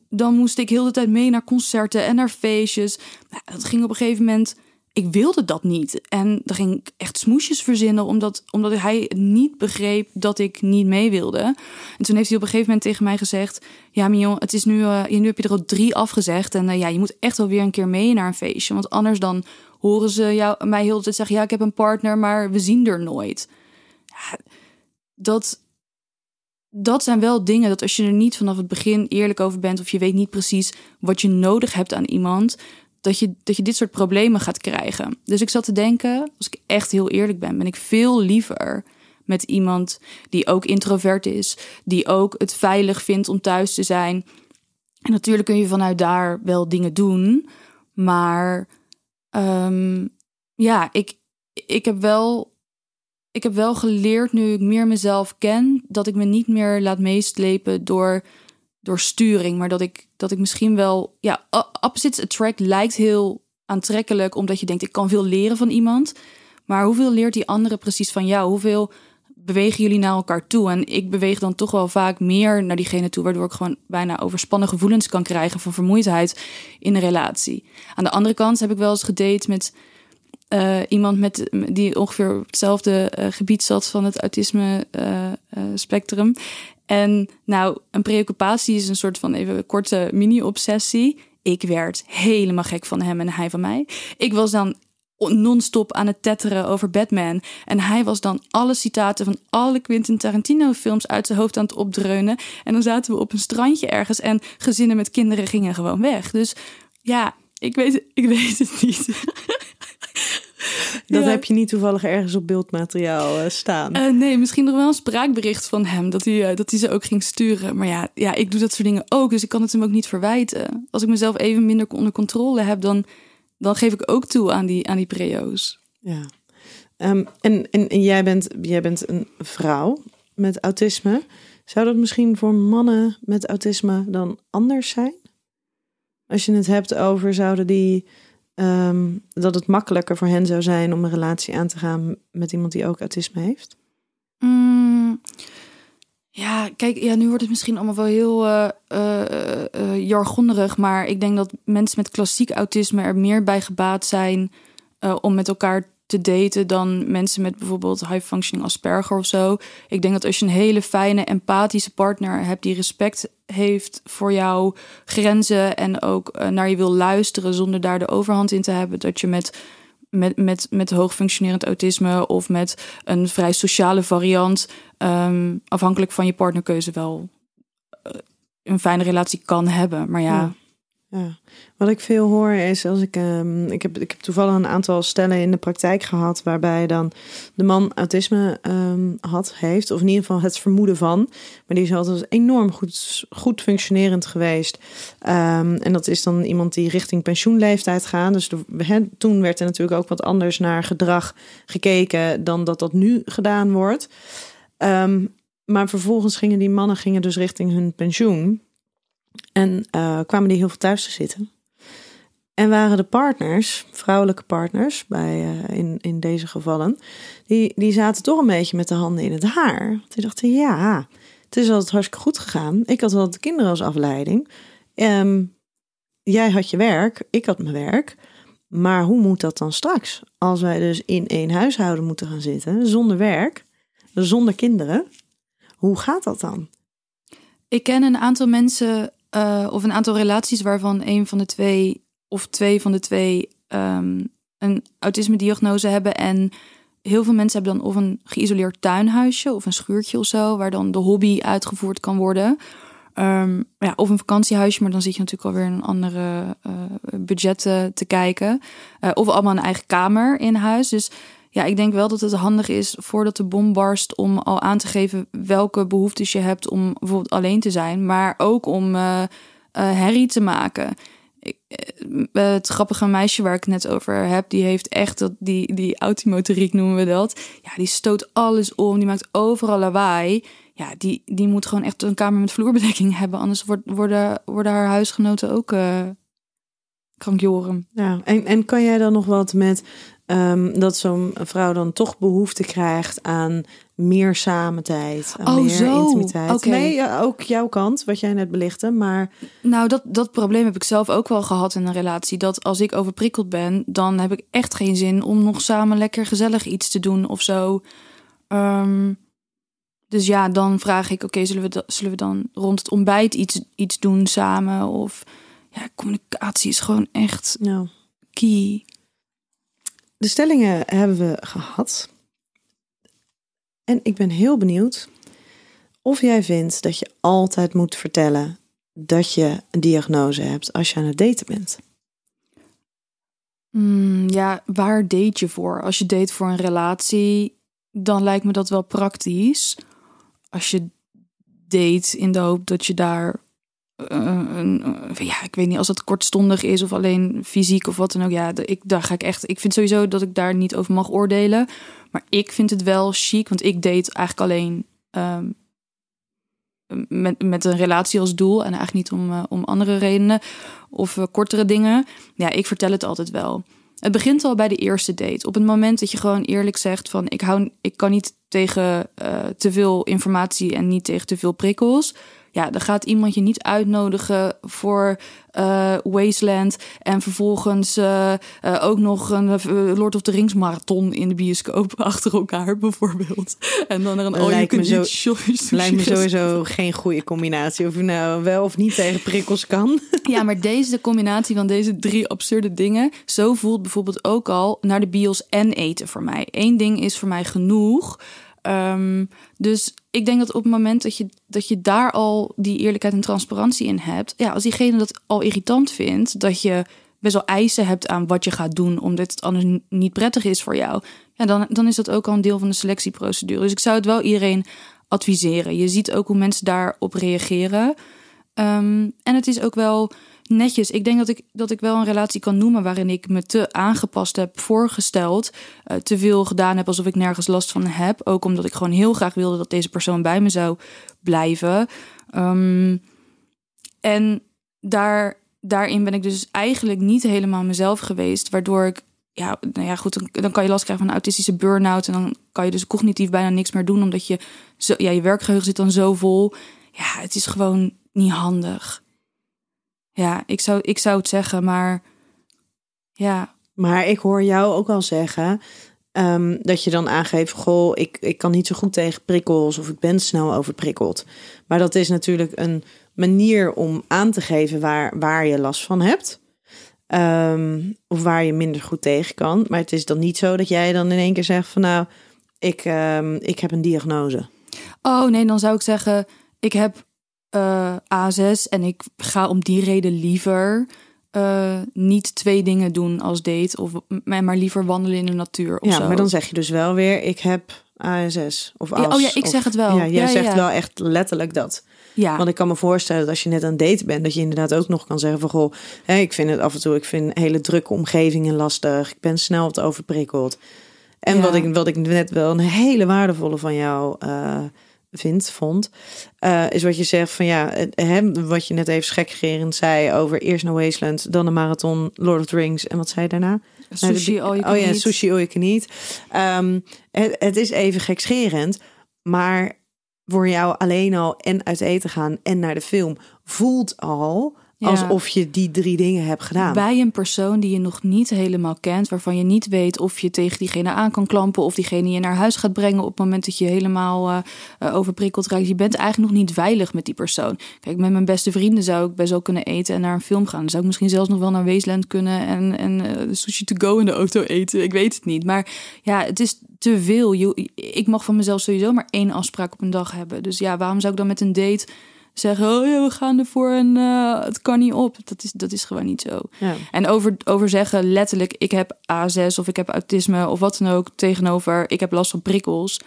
dan moest ik heel de tijd mee naar concerten en naar feestjes. Nou, dat ging op een gegeven moment. Ik wilde dat niet. En dan ging ik echt smoesjes verzinnen, omdat, omdat hij niet begreep dat ik niet mee wilde. En toen heeft hij op een gegeven moment tegen mij gezegd: Ja, Mion, het is nu, eh, nu heb je er al drie afgezegd. En eh, ja, je moet echt wel weer een keer mee naar een feestje. Want anders dan horen ze jou, mij heel de tijd zeggen: Ja, ik heb een partner, maar we zien er nooit. Dat, dat zijn wel dingen dat als je er niet vanaf het begin eerlijk over bent, of je weet niet precies wat je nodig hebt aan iemand, dat je, dat je dit soort problemen gaat krijgen. Dus ik zat te denken, als ik echt heel eerlijk ben, ben ik veel liever met iemand die ook introvert is, die ook het veilig vindt om thuis te zijn. En natuurlijk kun je vanuit daar wel dingen doen, maar ehm, ja, ik, ik heb wel ik heb wel geleerd, nu ik meer mezelf ken, dat ik me niet meer laat meeslepen door, door sturing. Maar dat ik, dat ik misschien wel. Ja, opposites attract lijkt heel aantrekkelijk, omdat je denkt: ik kan veel leren van iemand. Maar hoeveel leert die andere precies van jou? Hoeveel bewegen jullie naar elkaar toe? En ik beweeg dan toch wel vaak meer naar diegene toe, waardoor ik gewoon bijna overspannen gevoelens kan krijgen van vermoeidheid in een relatie. Aan de andere kant heb ik wel eens gedate met eh, iemand met, die ongeveer op hetzelfde eh, gebied zat van het autisme eh, spectrum. En nou, een preoccupatie is een soort van even korte mini-obsessie. ik werd helemaal gek van hem en hij van mij. Ik was dan non-stop aan het tetteren over Batman. En hij was dan alle citaten van alle Quentin Tarantino films uit zijn hoofd aan het opdreunen. En dan zaten we op een strandje ergens en gezinnen met kinderen gingen gewoon weg. Dus ja, ik weet, ik weet het niet. Dat Ja. heb je niet toevallig ergens op beeldmateriaal eh, staan. Eh, nee, misschien nog wel een spraakbericht van hem dat hij, eh, dat hij ze ook ging sturen. Maar ja, ja, ik doe dat soort dingen ook, dus ik kan het hem ook niet verwijten. Als ik mezelf even minder onder controle heb, dan, dan geef ik ook toe aan die, aan die preo's. Ja. Ehm, en, en, en jij, bent, jij bent een vrouw met autisme. Zou dat misschien voor mannen met autisme dan anders zijn? Als je het hebt over zouden die ehm, dat het makkelijker voor hen zou zijn om een relatie aan te gaan met iemand die ook autisme heeft? Mm, ja, kijk, ja, nu wordt het misschien allemaal wel heel jargonnerig. Maar ik denk dat mensen met klassiek autisme er meer bij gebaat zijn om met elkaar te daten dan mensen met bijvoorbeeld high functioning Asperger of zo. Ik denk dat als je een hele fijne, empathische partner hebt die respect heeft voor jouw grenzen en ook eh, naar je wil luisteren zonder daar de overhand in te hebben, dat je met met, met, met hoog functionerend autisme of met een vrij sociale variant, ehm, afhankelijk van je partnerkeuze, wel eh, een fijne relatie kan hebben. Maar Ja. Ja. Wat ik veel hoor is als ik. ehm, ik, heb, ik heb toevallig een aantal stellen in de praktijk gehad. waarbij dan de man autisme ehm, had, heeft. of in ieder geval het vermoeden van. Maar die is altijd enorm goed, goed functionerend geweest. Ehm, en dat is dan iemand die richting pensioenleeftijd gaat. Dus toen werd er natuurlijk ook wat anders naar gedrag gekeken. dan dat dat nu gedaan wordt. Maar vervolgens gingen die mannen gingen dus richting hun pensioen. En eh, kwamen die heel veel thuis te zitten. En waren de partners, vrouwelijke partners, bij, eh, in, in deze gevallen, die, die zaten toch een beetje met de handen in het haar. Want die dachten, ja, het is altijd hartstikke goed gegaan. Ik had altijd de kinderen als afleiding. Ehm, jij had je werk, ik had mijn werk. Maar hoe moet dat dan straks? Als wij dus in één huishouden moeten gaan zitten, zonder werk, zonder kinderen. Hoe gaat dat dan? ik ken een aantal mensen eh, of een aantal relaties waarvan een van de twee of twee van de twee ehm, een autisme-diagnose hebben. En heel veel mensen hebben dan of een geïsoleerd tuinhuisje of een schuurtje of zo, waar dan de hobby uitgevoerd kan worden. Ehm, ja, of een vakantiehuisje, maar dan zit je natuurlijk alweer een andere eh budget te kijken. Eh, of allemaal een eigen kamer in huis. Dus ja, ik denk wel dat het handig is voordat de bom barst om al aan te geven welke behoeftes je hebt om bijvoorbeeld alleen te zijn, maar ook om eh, eh, herrie te maken. Ik, eh, het grappige meisje waar ik het net over heb, die heeft echt dat, die, die automotoriek noemen we dat. Ja, die stoot alles om, die maakt overal lawaai. Ja, die, die moet gewoon echt een kamer met vloerbedekking hebben, anders wordt, worden, worden haar huisgenoten ook krankjoren. Ja, en, en kan jij dan nog wat met ehm, dat zo'n vrouw dan toch behoefte krijgt aan meer samentijd, aan Oh, meer zo. intimiteit? Oké. Nee, ook jouw kant, wat jij net belichtte, maar Nou, dat, dat probleem heb ik zelf ook wel gehad in een relatie. Dat als ik overprikkeld ben, dan heb ik echt geen zin om nog samen lekker gezellig iets te doen of zo. Ehm, dus ja, dan vraag ik: oké, zullen, we zullen we dan rond het ontbijt iets, iets doen samen? Of ja, communicatie is gewoon echt nou, key. De stellingen hebben we gehad. En ik ben heel benieuwd of jij vindt dat je altijd moet vertellen dat je een diagnose hebt als je aan het daten bent. Hmm, ja, waar date je voor? Als je date voor een relatie, dan lijkt me dat wel praktisch. Als je date in de hoop dat je daar. Eh, eh, ja, ik weet niet als het kortstondig is of alleen fysiek of wat dan ook. Ja, ik, daar ga ik echt. Ik vind sowieso dat ik daar niet over mag oordelen. Maar ik vind het wel chic, want ik date eigenlijk alleen ehm, met, met een relatie als doel en eigenlijk niet om, eh, om andere redenen of kortere dingen. Ja, ik vertel het altijd wel. Het begint al bij de eerste date. Op het moment dat je gewoon eerlijk zegt van ik hou, ik kan niet tegen te veel informatie en niet tegen te veel prikkels. Ja, dan gaat iemand je niet uitnodigen voor uh, Wasteland. En vervolgens uh, uh, ook nog een Lord of the Rings marathon in de bioscoop achter elkaar, bijvoorbeeld. En dan er een lijkt me, zo, lijkt me sowieso geen goede combinatie. Of je nou wel of niet tegen prikkels kan. Ja, maar deze combinatie van deze drie absurde dingen. Zo voelt bijvoorbeeld ook al naar de bios en eten voor mij. Eén ding is voor mij genoeg. Um, dus ik denk dat op het moment dat je, dat je daar al die eerlijkheid en transparantie in hebt, ja, als diegene dat al irritant vindt, dat je best wel eisen hebt aan wat je gaat doen, omdat het anders niet prettig is voor jou, ja, dan, dan is dat ook al een deel van de selectieprocedure. Dus ik zou het wel iedereen adviseren. Je ziet ook hoe mensen daarop reageren. Um, en het is ook wel netjes. Ik denk dat ik, dat ik wel een relatie kan noemen waarin ik me te aangepast heb voorgesteld. Uh, te veel gedaan heb alsof ik nergens last van heb. Ook omdat ik gewoon heel graag wilde dat deze persoon bij me zou blijven. Um, en daar, daarin ben ik dus eigenlijk niet helemaal mezelf geweest. Waardoor ik ja, nou ja, goed, dan, dan, kan je last krijgen van een autistische burn-out. En dan kan je dus cognitief bijna niks meer doen, omdat je, zo, ja, je werkgeheugen zit dan zo vol. Ja, het is gewoon niet handig. Ja, ik zou, ik zou het zeggen, maar ja. Maar ik hoor jou ook al zeggen um, dat je dan aangeeft: Goh, ik, ik kan niet zo goed tegen prikkels of ik ben snel overprikkeld. Maar dat is natuurlijk een manier om aan te geven waar, waar je last van hebt. Um, of waar je minder goed tegen kan. Maar het is dan niet zo dat jij dan in één keer zegt: van nou, ik, um, ik heb een diagnose. Oh nee, dan zou ik zeggen: ik heb uh, A6 en ik ga om die reden liever uh, niet twee dingen doen als date of maar liever wandelen in de natuur. Of ja, zo. maar dan zeg je dus wel weer: ik heb ASS of AS. Ja, oh ja, ik of, zeg het wel. Ja, jij ja, zegt wel echt letterlijk dat. Ja. Want ik kan me voorstellen dat als je net aan het daten bent, dat je inderdaad ook nog kan zeggen van goh, hè, ik vind het af en toe, ik vind hele drukke omgevingen lastig. Ik ben snel te overprikkeld. En wat, ik, wat ik net wel een hele waardevolle van jou eh, vind, vond, eh, is wat je zegt van ja, hè, wat je net even schekgerend zei over eerst naar Wasteland, dan de marathon, Lord of the Rings en wat zei je daarna? Sushi, you can oh ja, sushi all you can eat. Ehm, het, het is even gekscherend, maar voor jou alleen al en uit eten gaan en naar de film voelt al Ja. alsof je die drie dingen hebt gedaan. Bij een persoon die je nog niet helemaal kent, waarvan je niet weet of je tegen diegene aan kan klampen of diegene je naar huis gaat brengen op het moment dat je helemaal eh, eh, overprikkeld raakt. Je bent eigenlijk nog niet veilig met die persoon. Kijk, met mijn beste vrienden zou ik best wel kunnen eten en naar een film gaan. Dan zou ik misschien zelfs nog wel naar Weesland kunnen en, en eh, sushi to go in de auto eten. Ik weet het niet. Maar ja, het is te veel. Ik mag van mezelf sowieso maar één afspraak op een dag hebben. Dus ja, waarom zou ik dan met een date zeggen: Oh ja, we gaan ervoor en eh, het kan niet op? Dat is, dat is gewoon niet zo. Ja. En over, over zeggen letterlijk, ik heb A6 of ik heb autisme of wat dan ook, tegenover ik heb last van prikkels.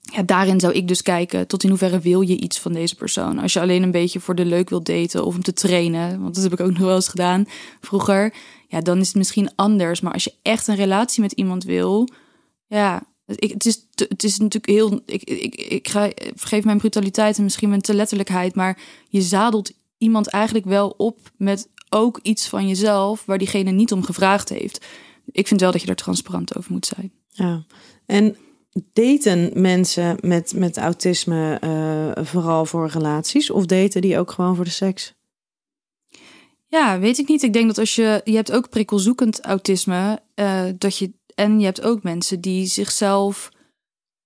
Ja, daarin zou ik dus kijken tot in hoeverre wil je iets van deze persoon. Als je alleen een beetje voor de leuk wilt daten of om te trainen, want dat heb ik ook nog wel eens gedaan vroeger. Ja, dan is het misschien anders. Maar als je echt een relatie met iemand wil, ja, ik, het, is, het is natuurlijk heel. Ik, ik, ik ga, vergeef mijn brutaliteit en misschien mijn te letterlijkheid, maar je zadelt iemand eigenlijk wel op met ook iets van jezelf waar diegene niet om gevraagd heeft. Ik vind wel dat je daar transparant over moet zijn. Ja. En daten mensen met, met autisme eh, vooral voor relaties of daten die ook gewoon voor de seks? Ja, weet ik niet. Ik denk dat als je. Je hebt ook prikkelzoekend autisme. eh, dat je, en je hebt ook mensen die zichzelf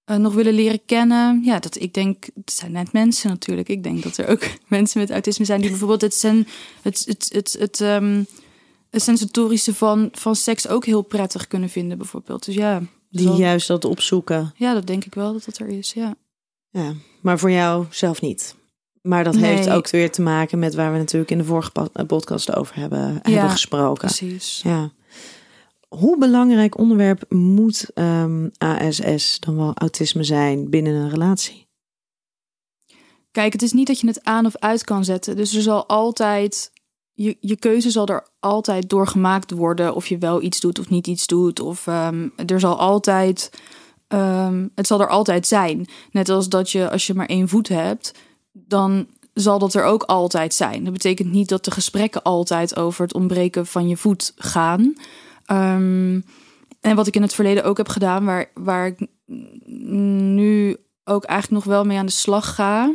eh, nog willen leren kennen. Ja, dat ik denk. Het zijn net mensen natuurlijk. Ik denk dat er ook mensen met autisme zijn die bijvoorbeeld het, sen, het, het, het, het, ehm, het van, van seks ook heel prettig kunnen vinden, bijvoorbeeld. Dus ja. Die juist dat opzoeken. ja, dat denk ik wel dat dat er is. Ja. Ja, maar voor jou zelf niet. Maar dat Nee. heeft ook weer te maken met waar we natuurlijk in de vorige eh, podcast over hebben, Ja, hebben gesproken. Precies. Ja. Hoe belangrijk onderwerp moet ehm, ASS dan wel autisme zijn binnen een relatie? Kijk, het is niet dat je het aan of uit kan zetten. Dus er zal altijd. Je, je keuze zal er altijd door gemaakt worden. Of je wel iets doet of niet iets doet. Of ehm, er zal altijd. ehm, het zal er altijd zijn. Net als dat je, als je maar één voet hebt, dan zal dat er ook altijd zijn. Dat betekent niet dat de gesprekken altijd over het ontbreken van je voet gaan. Ehm, en wat ik in het verleden ook heb gedaan, waar, waar ik nu ook eigenlijk nog wel mee aan de slag ga.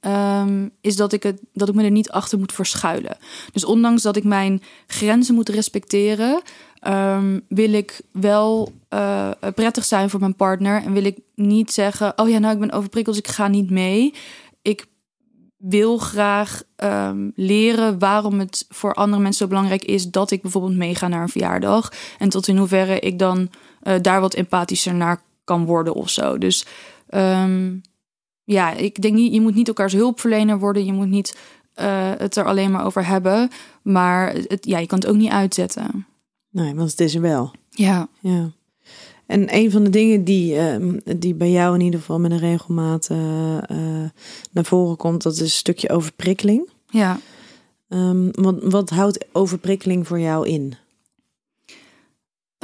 ehm, is dat ik, het, dat ik me er niet achter moet verschuilen. Dus ondanks dat ik mijn grenzen moet respecteren, ehm, wil ik wel uh, prettig zijn voor mijn partner. En wil ik niet zeggen: Oh ja, nou, ik ben overprikkeld, dus ik ga niet mee. Ik wil graag um, leren waarom het voor andere mensen zo belangrijk is dat ik bijvoorbeeld meega naar een verjaardag. En tot in hoeverre ik dan uh, daar wat empathischer naar kan worden of zo. Dus um, ja, ik denk niet, je moet niet elkaars hulpverlener worden. Je moet niet uh, het er alleen maar over hebben. Maar het, ja, je kan het ook niet uitzetten. Nee, want het is er wel. Ja. ja. En een van de dingen die, uh, die bij jou in ieder geval met een regelmaat uh, naar voren komt, dat is een stukje overprikkeling. Ja. Um, wat, wat houdt overprikkeling voor jou in?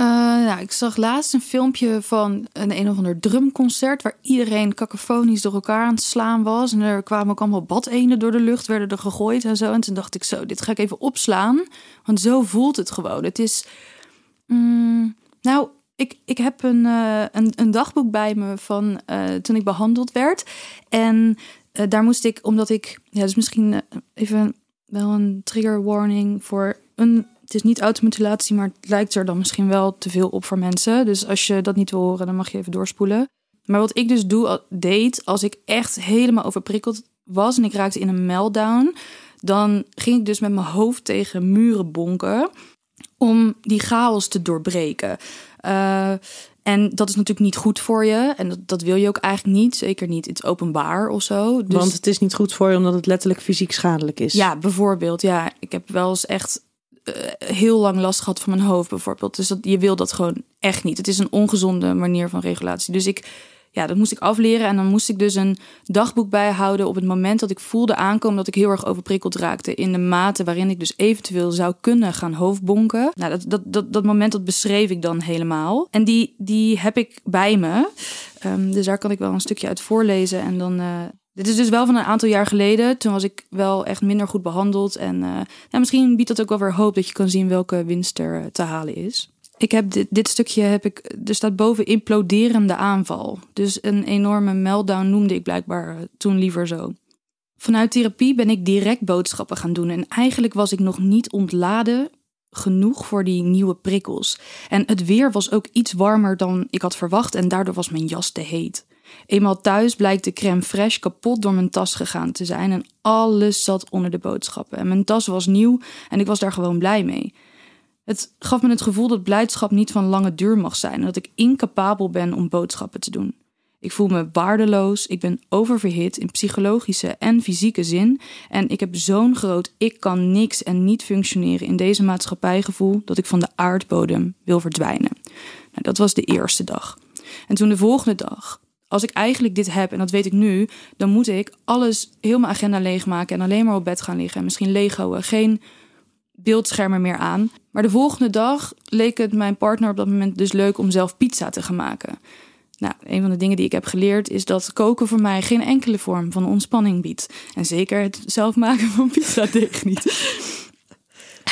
Uh, nou, ik zag laatst een filmpje van een een of ander drumconcert waar iedereen kakofonisch door elkaar aan het slaan was. En er kwamen ook allemaal badenen door de lucht, werden er gegooid en zo. En toen dacht ik zo, dit ga ik even opslaan, want zo voelt het gewoon. Het is, mm, nou, ik, ik heb een, uh, een, een, dagboek bij me van uh, toen ik behandeld werd. En daar moest ik, omdat ik, ja, dus misschien even wel een trigger warning voor een het is niet automutilatie, maar het lijkt er dan misschien wel te veel op voor mensen. Dus als je dat niet wil horen, dan mag je even doorspoelen. Maar wat ik dus doe, deed als ik echt helemaal overprikkeld was en ik raakte in een meltdown, dan ging ik dus met mijn hoofd tegen muren bonken om die chaos te doorbreken. Uh, en dat is natuurlijk niet goed voor je. En dat, dat, wil je ook eigenlijk niet. Zeker niet in het openbaar of zo. Dus... Want het is niet goed voor je omdat het letterlijk fysiek schadelijk is. Ja, bijvoorbeeld. Ja, ik heb wel eens echt uh, heel lang last gehad van mijn hoofd bijvoorbeeld. Dus dat, je wil dat gewoon echt niet. Het is een ongezonde manier van regulatie. Dus ik, ja, dat moest ik afleren. En dan moest ik dus een dagboek bijhouden op het moment dat ik voelde aankomen dat ik heel erg overprikkeld raakte. In de mate waarin ik dus eventueel zou kunnen gaan hoofdbonken. Nou, dat, dat, dat, dat moment dat beschreef ik dan helemaal. En die, die heb ik bij me. Um, dus daar kan ik wel een stukje uit voorlezen. En dan, uh, dit is dus wel van een aantal jaar geleden. Toen was ik wel echt minder goed behandeld. En uh, nou, misschien biedt dat ook wel weer hoop dat je kan zien welke winst er uh, te halen is. Ik heb dit, dit stukje heb ik. Er staat boven imploderende aanval. Dus een enorme meltdown noemde ik blijkbaar uh, toen liever zo. Vanuit therapie ben ik direct boodschappen gaan doen. En eigenlijk was ik nog niet ontladen genoeg voor die nieuwe prikkels. En het weer was ook iets warmer dan ik had verwacht. En daardoor was mijn jas te heet. Eenmaal thuis blijkt de crème fraîche kapot door mijn tas gegaan te zijn en alles zat onder de boodschappen. En mijn tas was nieuw en ik was daar gewoon blij mee. Het gaf me het gevoel dat blijdschap niet van lange duur mag zijn en dat ik incapabel ben om boodschappen te doen. Ik voel me waardeloos, ik ben oververhit in psychologische en fysieke zin en ik heb zo'n groot ik kan niks en niet functioneren in deze maatschappijgevoel dat ik van de aardbodem wil verdwijnen. Nou, dat was de eerste dag. En toen de volgende dag, als ik eigenlijk dit heb, en dat weet ik nu, dan moet ik alles, heel mijn agenda leegmaken en alleen maar op bed gaan liggen. En misschien leeghouden, geen beeldschermen meer aan. Maar de volgende dag leek het mijn partner op dat moment dus leuk om zelf pizza te gaan maken. Nou, een van de dingen die ik heb geleerd is dat koken voor mij geen enkele vorm van ontspanning biedt. En zeker het zelf maken van pizza deeg niet.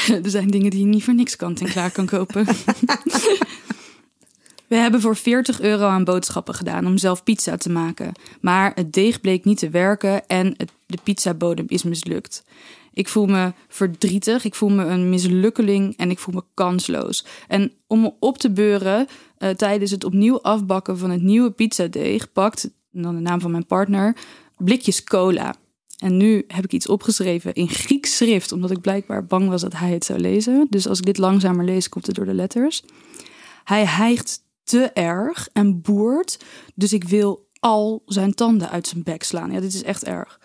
er zijn dingen die je niet voor niks kant en klaar kan kopen. We hebben voor 40 euro aan boodschappen gedaan om zelf pizza te maken. Maar het deeg bleek niet te werken en het, de pizzabodem is mislukt. Ik voel me verdrietig, ik voel me een mislukkeling en ik voel me kansloos. En om me op te beuren uh, tijdens het opnieuw afbakken van het nieuwe pizzadeeg, pakt, dan de naam van mijn partner, blikjes cola. En nu heb ik iets opgeschreven in Grieks schrift, omdat ik blijkbaar bang was dat hij het zou lezen. Dus als ik dit langzamer lees, komt het door de letters. Hij hijgt te erg en boert. Dus ik wil al zijn tanden uit zijn bek slaan. Ja, dit is echt erg.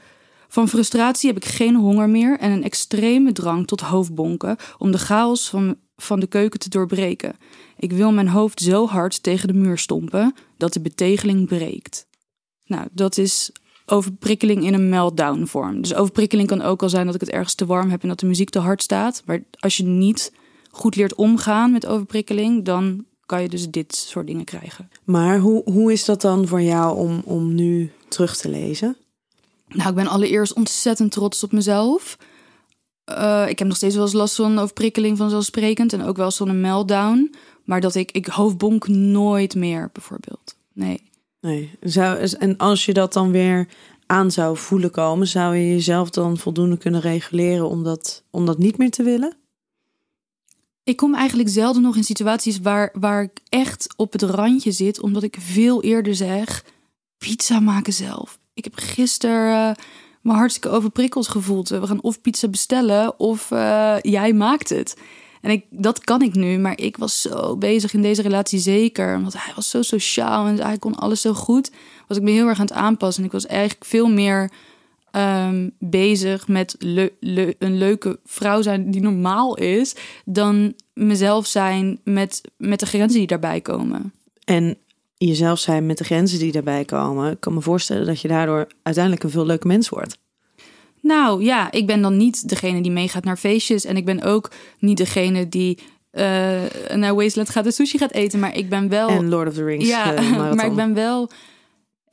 Van frustratie heb ik geen honger meer en een extreme drang tot hoofdbonken om de chaos van, van de keuken te doorbreken. Ik wil mijn hoofd zo hard tegen de muur stompen dat de betegeling breekt. Nou, dat is overprikkeling in een meltdown vorm. Dus overprikkeling kan ook al zijn dat ik het ergens te warm heb en dat de muziek te hard staat. Maar als je niet goed leert omgaan met overprikkeling, dan kan je dus dit soort dingen krijgen. Maar hoe, hoe is dat dan voor jou om, om nu terug te lezen? Nou, ik ben allereerst ontzettend trots op mezelf. Uh, ik heb nog steeds wel eens last van overprikkeling vanzelfsprekend. En ook wel zo'n meltdown. Maar dat ik, ik hoofdbonk nooit meer, bijvoorbeeld. Nee. Nee. Zou, en als je dat dan weer aan zou voelen komen, zou je jezelf dan voldoende kunnen reguleren om dat, om dat niet meer te willen? Ik kom eigenlijk zelden nog in situaties waar, waar ik echt op het randje zit, omdat ik veel eerder zeg: pizza maken zelf. Ik heb gisteren uh, me hartstikke overprikkeld gevoeld. We gaan of pizza bestellen of uh, jij maakt het. En ik, dat kan ik nu, maar ik was zo bezig in deze relatie zeker. Want hij was zo sociaal en hij kon alles zo goed. Was ik me heel erg aan het aanpassen. En ik was eigenlijk veel meer um, bezig met een leuke vrouw zijn die normaal is. Dan mezelf zijn met, met de grenzen die daarbij komen. En jezelf zijn met de grenzen die daarbij komen. Ik kan me voorstellen dat je daardoor uiteindelijk een veel leuke mens wordt. Nou ja, ik ben dan niet degene die meegaat naar feestjes. En ik ben ook niet degene die uh, naar Wasteland gaat en sushi gaat eten. Maar ik ben wel. En Lord of the Rings. Ja, uh, maar ik ben wel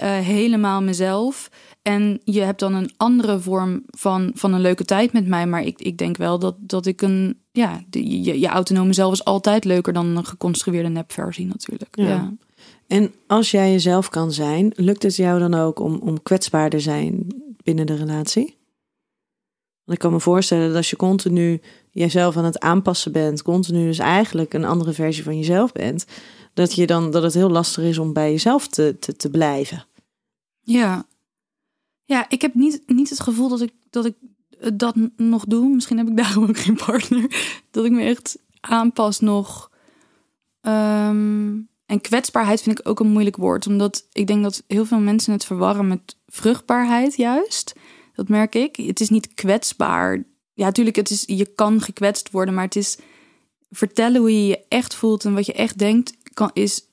uh, helemaal mezelf. En je hebt dan een andere vorm van, van een leuke tijd met mij. Maar ik, ik denk wel dat, dat ik een. Ja, de, je, je autonome zelf is altijd leuker dan een geconstrueerde nepversie, natuurlijk. Ja. ja. En als jij jezelf kan zijn, lukt het jou dan ook om, om kwetsbaar te zijn binnen de relatie? Want ik kan me voorstellen dat als je continu jezelf aan het aanpassen bent, continu dus eigenlijk een andere versie van jezelf bent, dat, je dan, dat het heel lastig is om bij jezelf te, te, te blijven. Ja. Ja, ik heb niet, niet het gevoel dat ik, dat ik dat nog doe. Misschien heb ik daarom ook geen partner. Dat ik me echt aanpas nog. Um, en kwetsbaarheid vind ik ook een moeilijk woord. Omdat ik denk dat heel veel mensen het verwarren met vruchtbaarheid juist. Dat merk ik. Het is niet kwetsbaar. Ja, natuurlijk, het is, je kan gekwetst worden, maar het is vertellen hoe je je echt voelt en wat je echt denkt, kan, is,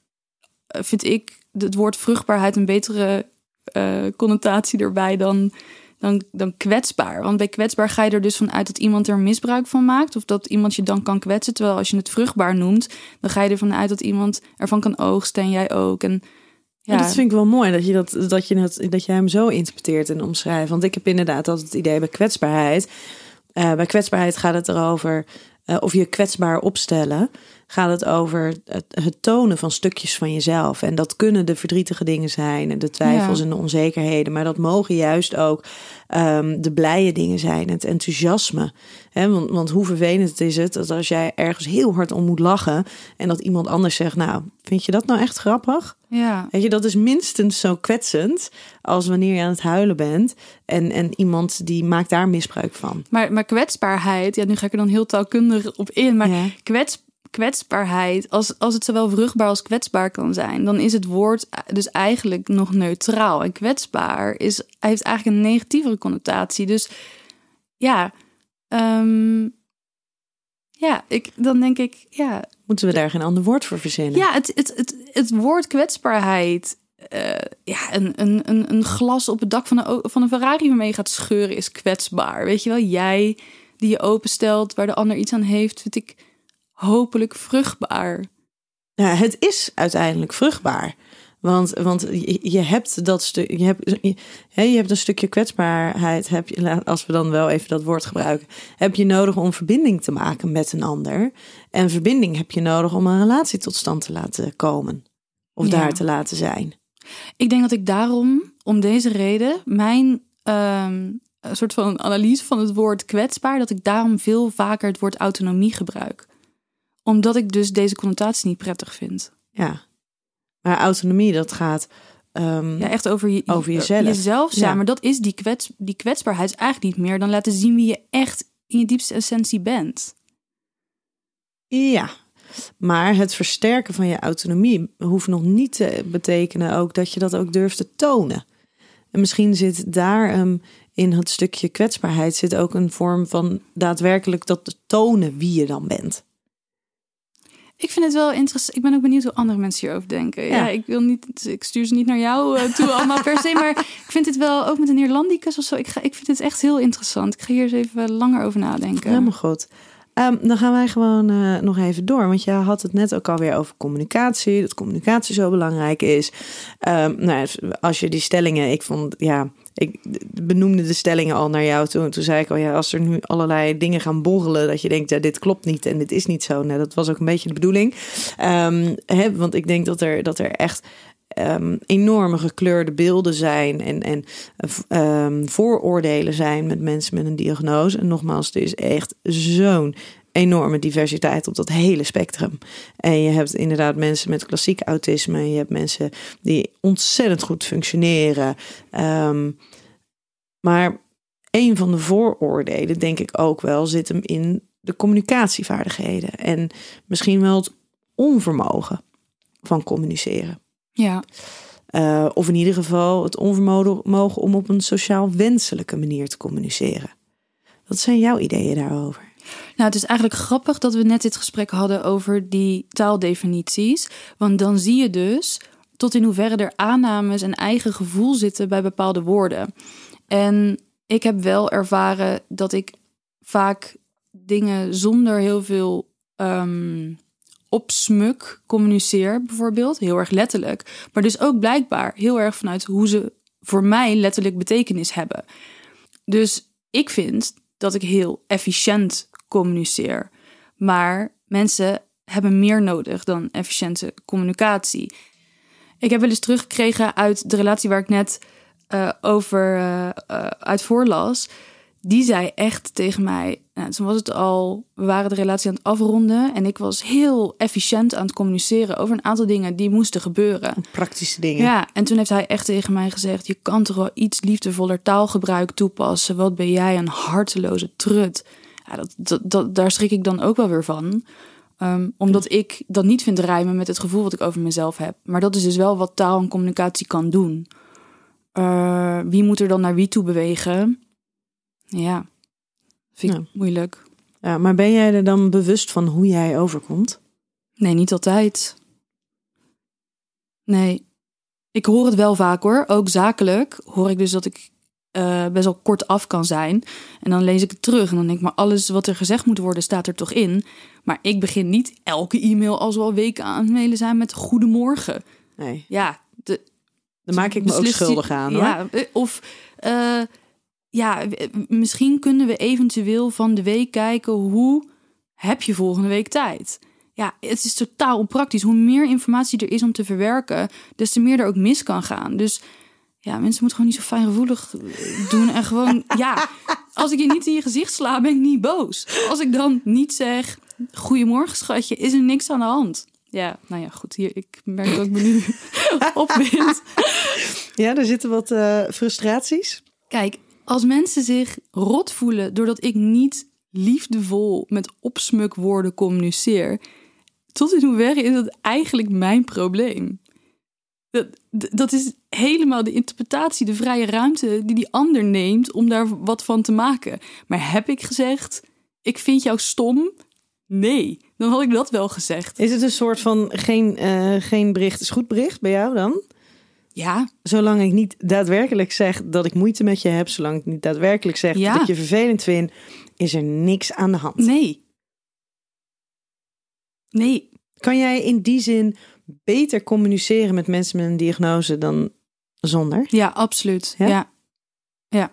eh, vind ik, het woord vruchtbaarheid een betere uh, connotatie erbij dan, dan, dan kwetsbaar. Want bij kwetsbaar ga je er dus vanuit dat iemand er misbruik van maakt. Of dat iemand je dan kan kwetsen. Terwijl als je het vruchtbaar noemt, dan ga je ervan uit dat iemand ervan kan oogsten en jij ook. En ja. ja. dat vind ik wel mooi dat je, dat, dat, je het, dat je hem zo interpreteert en omschrijft. Want ik heb inderdaad altijd het idee bij kwetsbaarheid. Uh, bij kwetsbaarheid gaat het erover uh, of je kwetsbaar opstellen. Gaat het over het, het, tonen van stukjes van jezelf. En dat kunnen de verdrietige dingen zijn en de twijfels ja. en de onzekerheden. Maar dat mogen juist ook um, de blije dingen zijn, het enthousiasme. He, want, want hoe vervelend is het dat als jij ergens heel hard om moet lachen en dat iemand anders zegt, nou, vind je dat nou echt grappig? Ja. Weet je, dat is minstens zo kwetsend als wanneer je aan het huilen bent en, en iemand die maakt daar misbruik van. Maar, maar kwetsbaarheid, ja, nu ga ik er dan heel taalkundig op in, maar ja. kwets, kwetsbaarheid, als, als het zowel vruchtbaar als kwetsbaar kan zijn, dan is het woord dus eigenlijk nog neutraal. En kwetsbaar is, heeft eigenlijk een negatievere connotatie. Dus ja, um, ja, ik, dan denk ik, ja. Moeten we daar geen ander woord voor verzinnen? Ja, het, het, het, het woord kwetsbaarheid. Uh, ja, een, een, een, een glas op het dak van een, van een Ferrari waarmee je gaat scheuren is kwetsbaar. Weet je wel, jij die je openstelt waar de ander iets aan heeft, vind ik hopelijk vruchtbaar. Ja, het is uiteindelijk vruchtbaar. Want, want je, hebt dat stuk, je hebt, je, je hebt een stukje kwetsbaarheid, heb je, als we dan wel even dat woord gebruiken, heb je nodig om verbinding te maken met een ander. En verbinding heb je nodig om een relatie tot stand te laten komen. Of ja. daar te laten zijn. Ik denk dat ik daarom, om deze reden, mijn um, soort van analyse van het woord kwetsbaar, dat ik daarom veel vaker het woord autonomie gebruik. Omdat ik dus deze connotatie niet prettig vind. Ja, maar autonomie, dat gaat um, ja, echt over, je, over jezelf. jezelf zijn. Ja. Maar dat is die, kwets, die kwetsbaarheid is eigenlijk niet meer dan laten zien wie je echt in je diepste essentie bent. Ja, maar het versterken van je autonomie hoeft nog niet te betekenen ook dat je dat ook durft te tonen. En misschien zit daar um, in het stukje kwetsbaarheid zit ook een vorm van daadwerkelijk dat te tonen wie je dan bent. Ik vind het wel interessant. Ik ben ook benieuwd hoe andere mensen hierover denken. Ja, ja ik wil niet, ik stuur ze niet naar jou uh, toe allemaal per se, maar ik vind het wel ook met een Neerlandicus of zo. Ik, ga, ik vind het echt heel interessant. Ik ga hier eens even langer over nadenken. Helemaal goed. Um, dan gaan wij gewoon uh, nog even door. Want je had het net ook alweer over communicatie. Dat communicatie zo belangrijk is. Um, nou, als je die stellingen, ik vond, ja, ik benoemde de stellingen al naar jou toe. En toen zei ik al, ja, als er nu allerlei dingen gaan borrelen, dat je denkt, ja, dit klopt niet en dit is niet zo. Nou, dat was ook een beetje de bedoeling. Um, hè, want ik denk dat er, dat er echt ehm, enorme gekleurde beelden zijn en, en ehm, vooroordelen zijn met mensen met een diagnose. En nogmaals, er is echt zo'n enorme diversiteit op dat hele spectrum. En je hebt inderdaad mensen met klassiek autisme, je hebt mensen die ontzettend goed functioneren. Ehm, maar een van de vooroordelen, denk ik ook wel, zit hem in de communicatievaardigheden en misschien wel het onvermogen van communiceren. Ja. Uh, of in ieder geval het onvermogen om op een sociaal wenselijke manier te communiceren. Wat zijn jouw ideeën daarover? Nou, het is eigenlijk grappig dat we net dit gesprek hadden over die taaldefinities. Want dan zie je dus tot in hoeverre er aannames en eigen gevoel zitten bij bepaalde woorden. En ik heb wel ervaren dat ik vaak dingen zonder heel veel um, opsmuk communiceer, bijvoorbeeld. Heel erg letterlijk. Maar dus ook blijkbaar heel erg vanuit hoe ze voor mij letterlijk betekenis hebben. Dus ik vind dat ik heel efficiënt communiceer. Maar mensen hebben meer nodig dan efficiënte communicatie. Ik heb wel eens teruggekregen uit de relatie waar ik net uh, over uh, uh, uit voorlas die zei echt tegen mij. Nou, toen was het al, we waren de relatie aan het afronden. En ik was heel efficiënt aan het communiceren over een aantal dingen die moesten gebeuren. Praktische dingen. Ja, en toen heeft hij echt tegen mij gezegd: Je kan toch wel iets liefdevoller taalgebruik toepassen. Wat ben jij een harteloze trut? Ja, dat, dat, dat, daar schrik ik dan ook wel weer van. Um, omdat ik dat niet vind rijmen met het gevoel wat ik over mezelf heb. Maar dat is dus wel wat taal en communicatie kan doen. Uh, wie moet er dan naar wie toe bewegen? Ja, vind ik moeilijk. Ja, maar ben jij er dan bewust van hoe jij overkomt? Nee, niet altijd. Nee. Ik hoor het wel vaak hoor. Ook zakelijk hoor ik dus dat ik uh, best wel kort af kan zijn. En dan lees ik het terug en dan denk ik, maar alles wat er gezegd moet worden staat er toch in. Maar ik begin niet elke e-mail als we al weken aan het mailen zijn met goedemorgen. Nee. Ja, de, dan maak ik me ook schuldig aan hoor. Ja, of uh, ja, misschien kunnen we eventueel van de week kijken hoe heb je volgende week tijd. Ja, het is totaal onpraktisch. Hoe meer informatie er is om te verwerken, des te meer er ook mis kan gaan. Dus ja, mensen moeten gewoon niet zo fijngevoelig doen. En gewoon, ja, als ik je niet in je gezicht sla, ben ik niet boos. Als ik dan niet zeg, goedemorgen schatje, is er niks aan de hand. Ja, nou ja, goed. Hier, ik merk dat ik me nu opwind. Ja, er zitten wat uh, frustraties. Kijk, als mensen zich rot voelen doordat ik niet liefdevol met opsmukwoorden communiceer, tot in hoeverre is dat eigenlijk mijn probleem? Dat, dat is helemaal de interpretatie, de vrije ruimte die die ander neemt om daar wat van te maken. Maar heb ik gezegd, ik vind jou stom? Nee, dan had ik dat wel gezegd. Is het een soort van geen, uh, geen bericht is goed bericht bij jou dan? Ja. Zolang ik niet daadwerkelijk zeg dat ik moeite met je heb, zolang ik niet daadwerkelijk zeg dat ik je vervelend vind, is er niks aan de hand. Nee. Nee. Kan jij in die zin beter communiceren met mensen met een diagnose dan zonder? Ja, absoluut. Ja. ja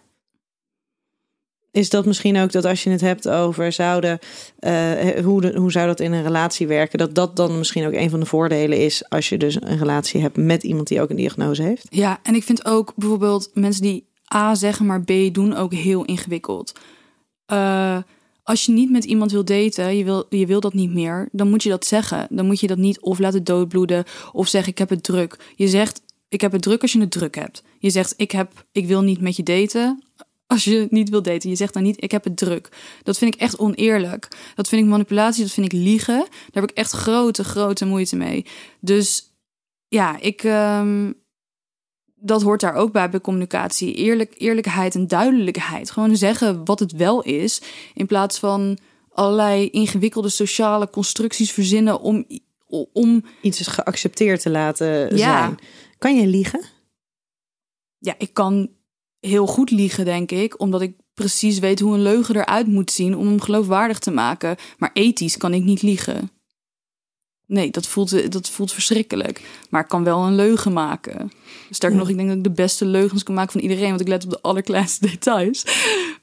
is dat misschien ook dat als je het hebt over zouden, uh, hoe, hoe zou dat in een relatie werken, dat dat dan misschien ook een van de voordelen is als je dus een relatie hebt met iemand die ook een diagnose heeft? Ja, en ik vind ook bijvoorbeeld mensen die A zeggen, maar B doen ook heel ingewikkeld. Uh, als je niet met iemand wil daten, je wil, je wil dat niet meer, dan moet je dat zeggen. Dan moet je dat niet of laten doodbloeden of zeggen ik heb het druk. Je zegt ik heb het druk als je het druk hebt. Je zegt ik, heb, ik wil niet met je daten als je niet wil daten. Je zegt dan niet, ik heb het druk. Dat vind ik echt oneerlijk. Dat vind ik manipulatie, dat vind ik liegen. Daar heb ik echt grote, grote moeite mee. Dus ja, ik, um, dat hoort daar ook bij bij communicatie. Eerlijk, eerlijkheid en duidelijkheid. Gewoon zeggen wat het wel is. In plaats van allerlei ingewikkelde sociale constructies verzinnen om... om... Iets is geaccepteerd te laten ja. zijn. Kan je liegen? Ja, ik kan heel goed liegen, denk ik. Omdat ik precies weet hoe een leugen eruit moet zien om hem geloofwaardig te maken. Maar ethisch kan ik niet liegen. Nee, dat voelt, dat voelt verschrikkelijk. Maar ik kan wel een leugen maken. Sterker nog, ik denk dat ik de beste leugens kan maken van iedereen. Want ik let op de allerkleinste details.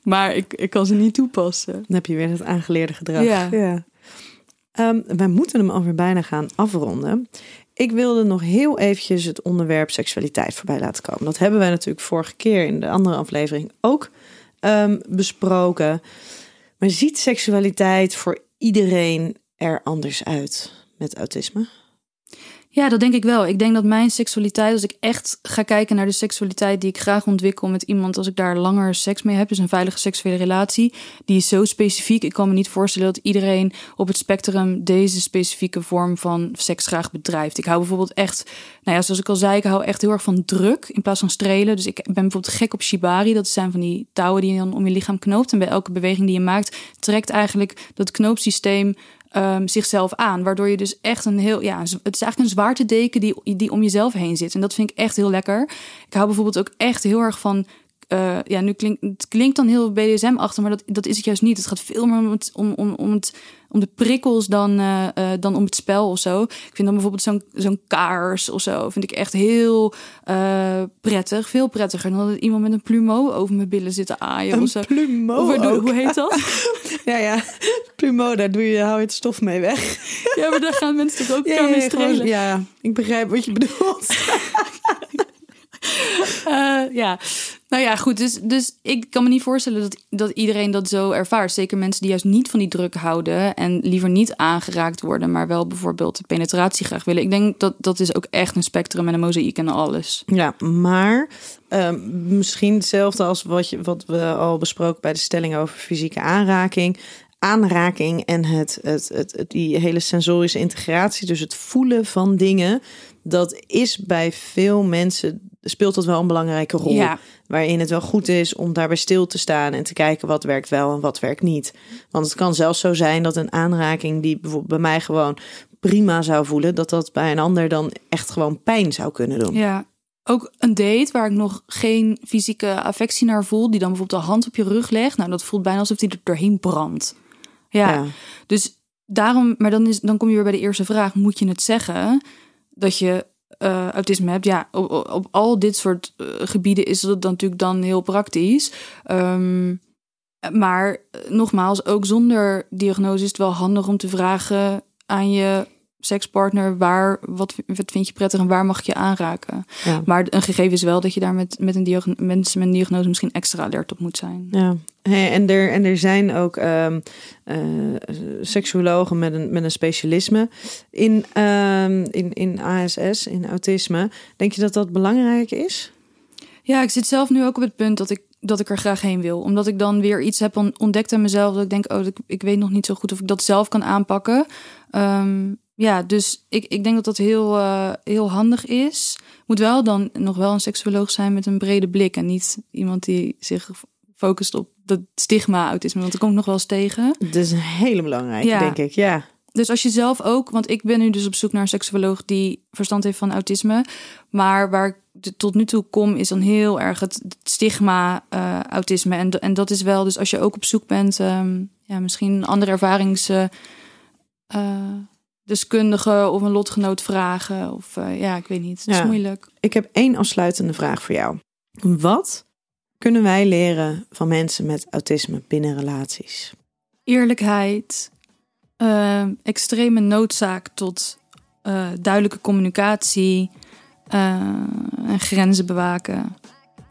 Maar ik, ik kan ze niet toepassen. Dan heb je weer het aangeleerde gedrag. Ja. ja. Um, wij moeten hem alweer bijna gaan afronden. ik wilde nog heel eventjes het onderwerp seksualiteit voorbij laten komen. Dat hebben wij natuurlijk vorige keer in de andere aflevering ook ehm, besproken. Maar ziet seksualiteit voor iedereen er anders uit met autisme? Ja, dat denk ik wel. Ik denk dat mijn seksualiteit, als ik echt ga kijken naar de seksualiteit die ik graag ontwikkel met iemand, als ik daar langer seks mee heb, dus een veilige seksuele relatie, die is zo specifiek. Ik kan me niet voorstellen dat iedereen op het spectrum deze specifieke vorm van seks graag bedrijft. Ik hou bijvoorbeeld echt, nou ja, zoals ik al zei, ik hou echt heel erg van druk in plaats van strelen. Dus ik ben bijvoorbeeld gek op shibari. Dat zijn van die touwen die je dan om je lichaam knoopt. En bij elke beweging die je maakt, trekt eigenlijk dat knoopsysteem um, zichzelf aan. Waardoor je dus echt een heel, ja, het is eigenlijk een zwaartedeken die, die om jezelf heen zit. En dat vind ik echt heel lekker. Ik hou bijvoorbeeld ook echt heel erg van uh, ja, nu klinkt het klinkt dan heel BDSM achter, maar dat, dat is het juist niet. Het gaat veel meer om, het, om, om, om, het, om de prikkels dan, uh, uh, dan om het spel of zo. Ik vind dan bijvoorbeeld zo'n zo'n kaars of zo, vind ik echt heel prettig. Veel prettiger dan dat iemand met een plumeau over mijn billen zit te aaien een of zo. Plumeau hoe, hoe heet dat? ja, ja. Plumeau, daar doe je, hou je het stof mee weg. ja, maar daar gaan mensen toch ook ja, mee ja, ik begrijp wat je bedoelt. Uh, ja, nou ja, goed. Dus, dus ik kan me niet voorstellen dat, dat iedereen dat zo ervaart. Zeker mensen die juist niet van die druk houden en liever niet aangeraakt worden, maar wel bijvoorbeeld de penetratie graag willen. Ik denk dat dat is ook echt een spectrum en een mozaïek en alles. Ja, maar uh, misschien hetzelfde als wat, je, wat we al besproken bij de stelling over fysieke aanraking aanraking en het, het, het, die hele sensorische integratie, dus het voelen van dingen, dat is bij veel mensen speelt dat wel een belangrijke rol. Ja. Waarin het wel goed is om daarbij stil te staan en te kijken wat werkt wel en wat werkt niet. Want het kan zelfs zo zijn dat een aanraking die bijvoorbeeld bij mij gewoon prima zou voelen, dat dat bij een ander dan echt gewoon pijn zou kunnen doen. Ja. Ook een date waar ik nog geen fysieke affectie naar voel, die dan bijvoorbeeld de hand op je rug legt. Nou, dat voelt bijna alsof die er doorheen brandt. Ja. Ja. Dus daarom, maar dan, is, dan kom je weer bij de eerste vraag: moet je het zeggen dat je uh, autisme hebt? Ja, op, op, al dit soort uh, gebieden is dat dan natuurlijk dan heel praktisch. Um, maar uh, nogmaals, ook zonder diagnose is het wel handig om te vragen aan je sekspartner waar wat, wat vind je prettig en waar mag je aanraken. Ja. Maar een gegeven is wel dat je daar met, met een diagnose, mensen met een diagnose misschien extra alert op moet zijn. Ja, hey, en, er, en er zijn ook um, seksuologen met een, met een specialisme in, um, in, in ASS, in autisme. Denk je dat dat belangrijk is? Ja, ik zit zelf nu ook op het punt dat ik dat ik er graag heen wil. Omdat ik dan weer iets heb ontdekt aan mezelf. Dat ik denk, oh, ik, ik weet nog niet zo goed of ik dat zelf kan aanpakken. Um, ja, dus ik, ik denk dat dat heel, uh, heel handig is. Moet wel dan nog wel een seksuoloog zijn met een brede blik. En niet iemand die zich focust op dat stigma autisme. Want dat komt nog wel eens tegen. Dat is een hele belangrijke, ja. denk ik. Ja. Dus als je zelf ook, want ik ben nu dus op zoek naar een seksuoloog die verstand heeft van autisme. Maar waar ik tot nu toe kom, is dan heel erg het, stigma uh, autisme. En, en dat is wel, dus als je ook op zoek bent, um, ja, misschien een andere ervarings. Uh, deskundige of een lotgenoot vragen. Of uh, ja, ik weet niet. Het is Ja. moeilijk. Ik heb één afsluitende vraag voor jou. Wat kunnen wij leren van mensen met autisme binnen relaties? Eerlijkheid, uh, extreme noodzaak tot uh, duidelijke communicatie uh, en grenzen bewaken.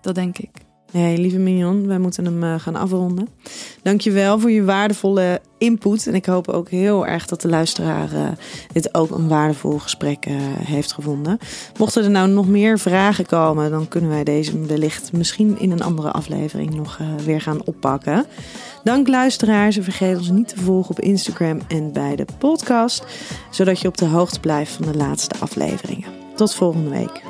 Dat denk ik. Nee, lieve Mignon, wij moeten hem uh, gaan afronden. Dankjewel voor je waardevolle input. En ik hoop ook heel erg dat de luisteraar uh, dit ook een waardevol gesprek uh, heeft gevonden. Mochten er nou nog meer vragen komen, dan kunnen wij deze wellicht misschien in een andere aflevering nog weer gaan oppakken. Dank luisteraars en vergeet ons niet te volgen op Instagram en bij de podcast, zodat je op de hoogte blijft van de laatste afleveringen. Tot volgende week.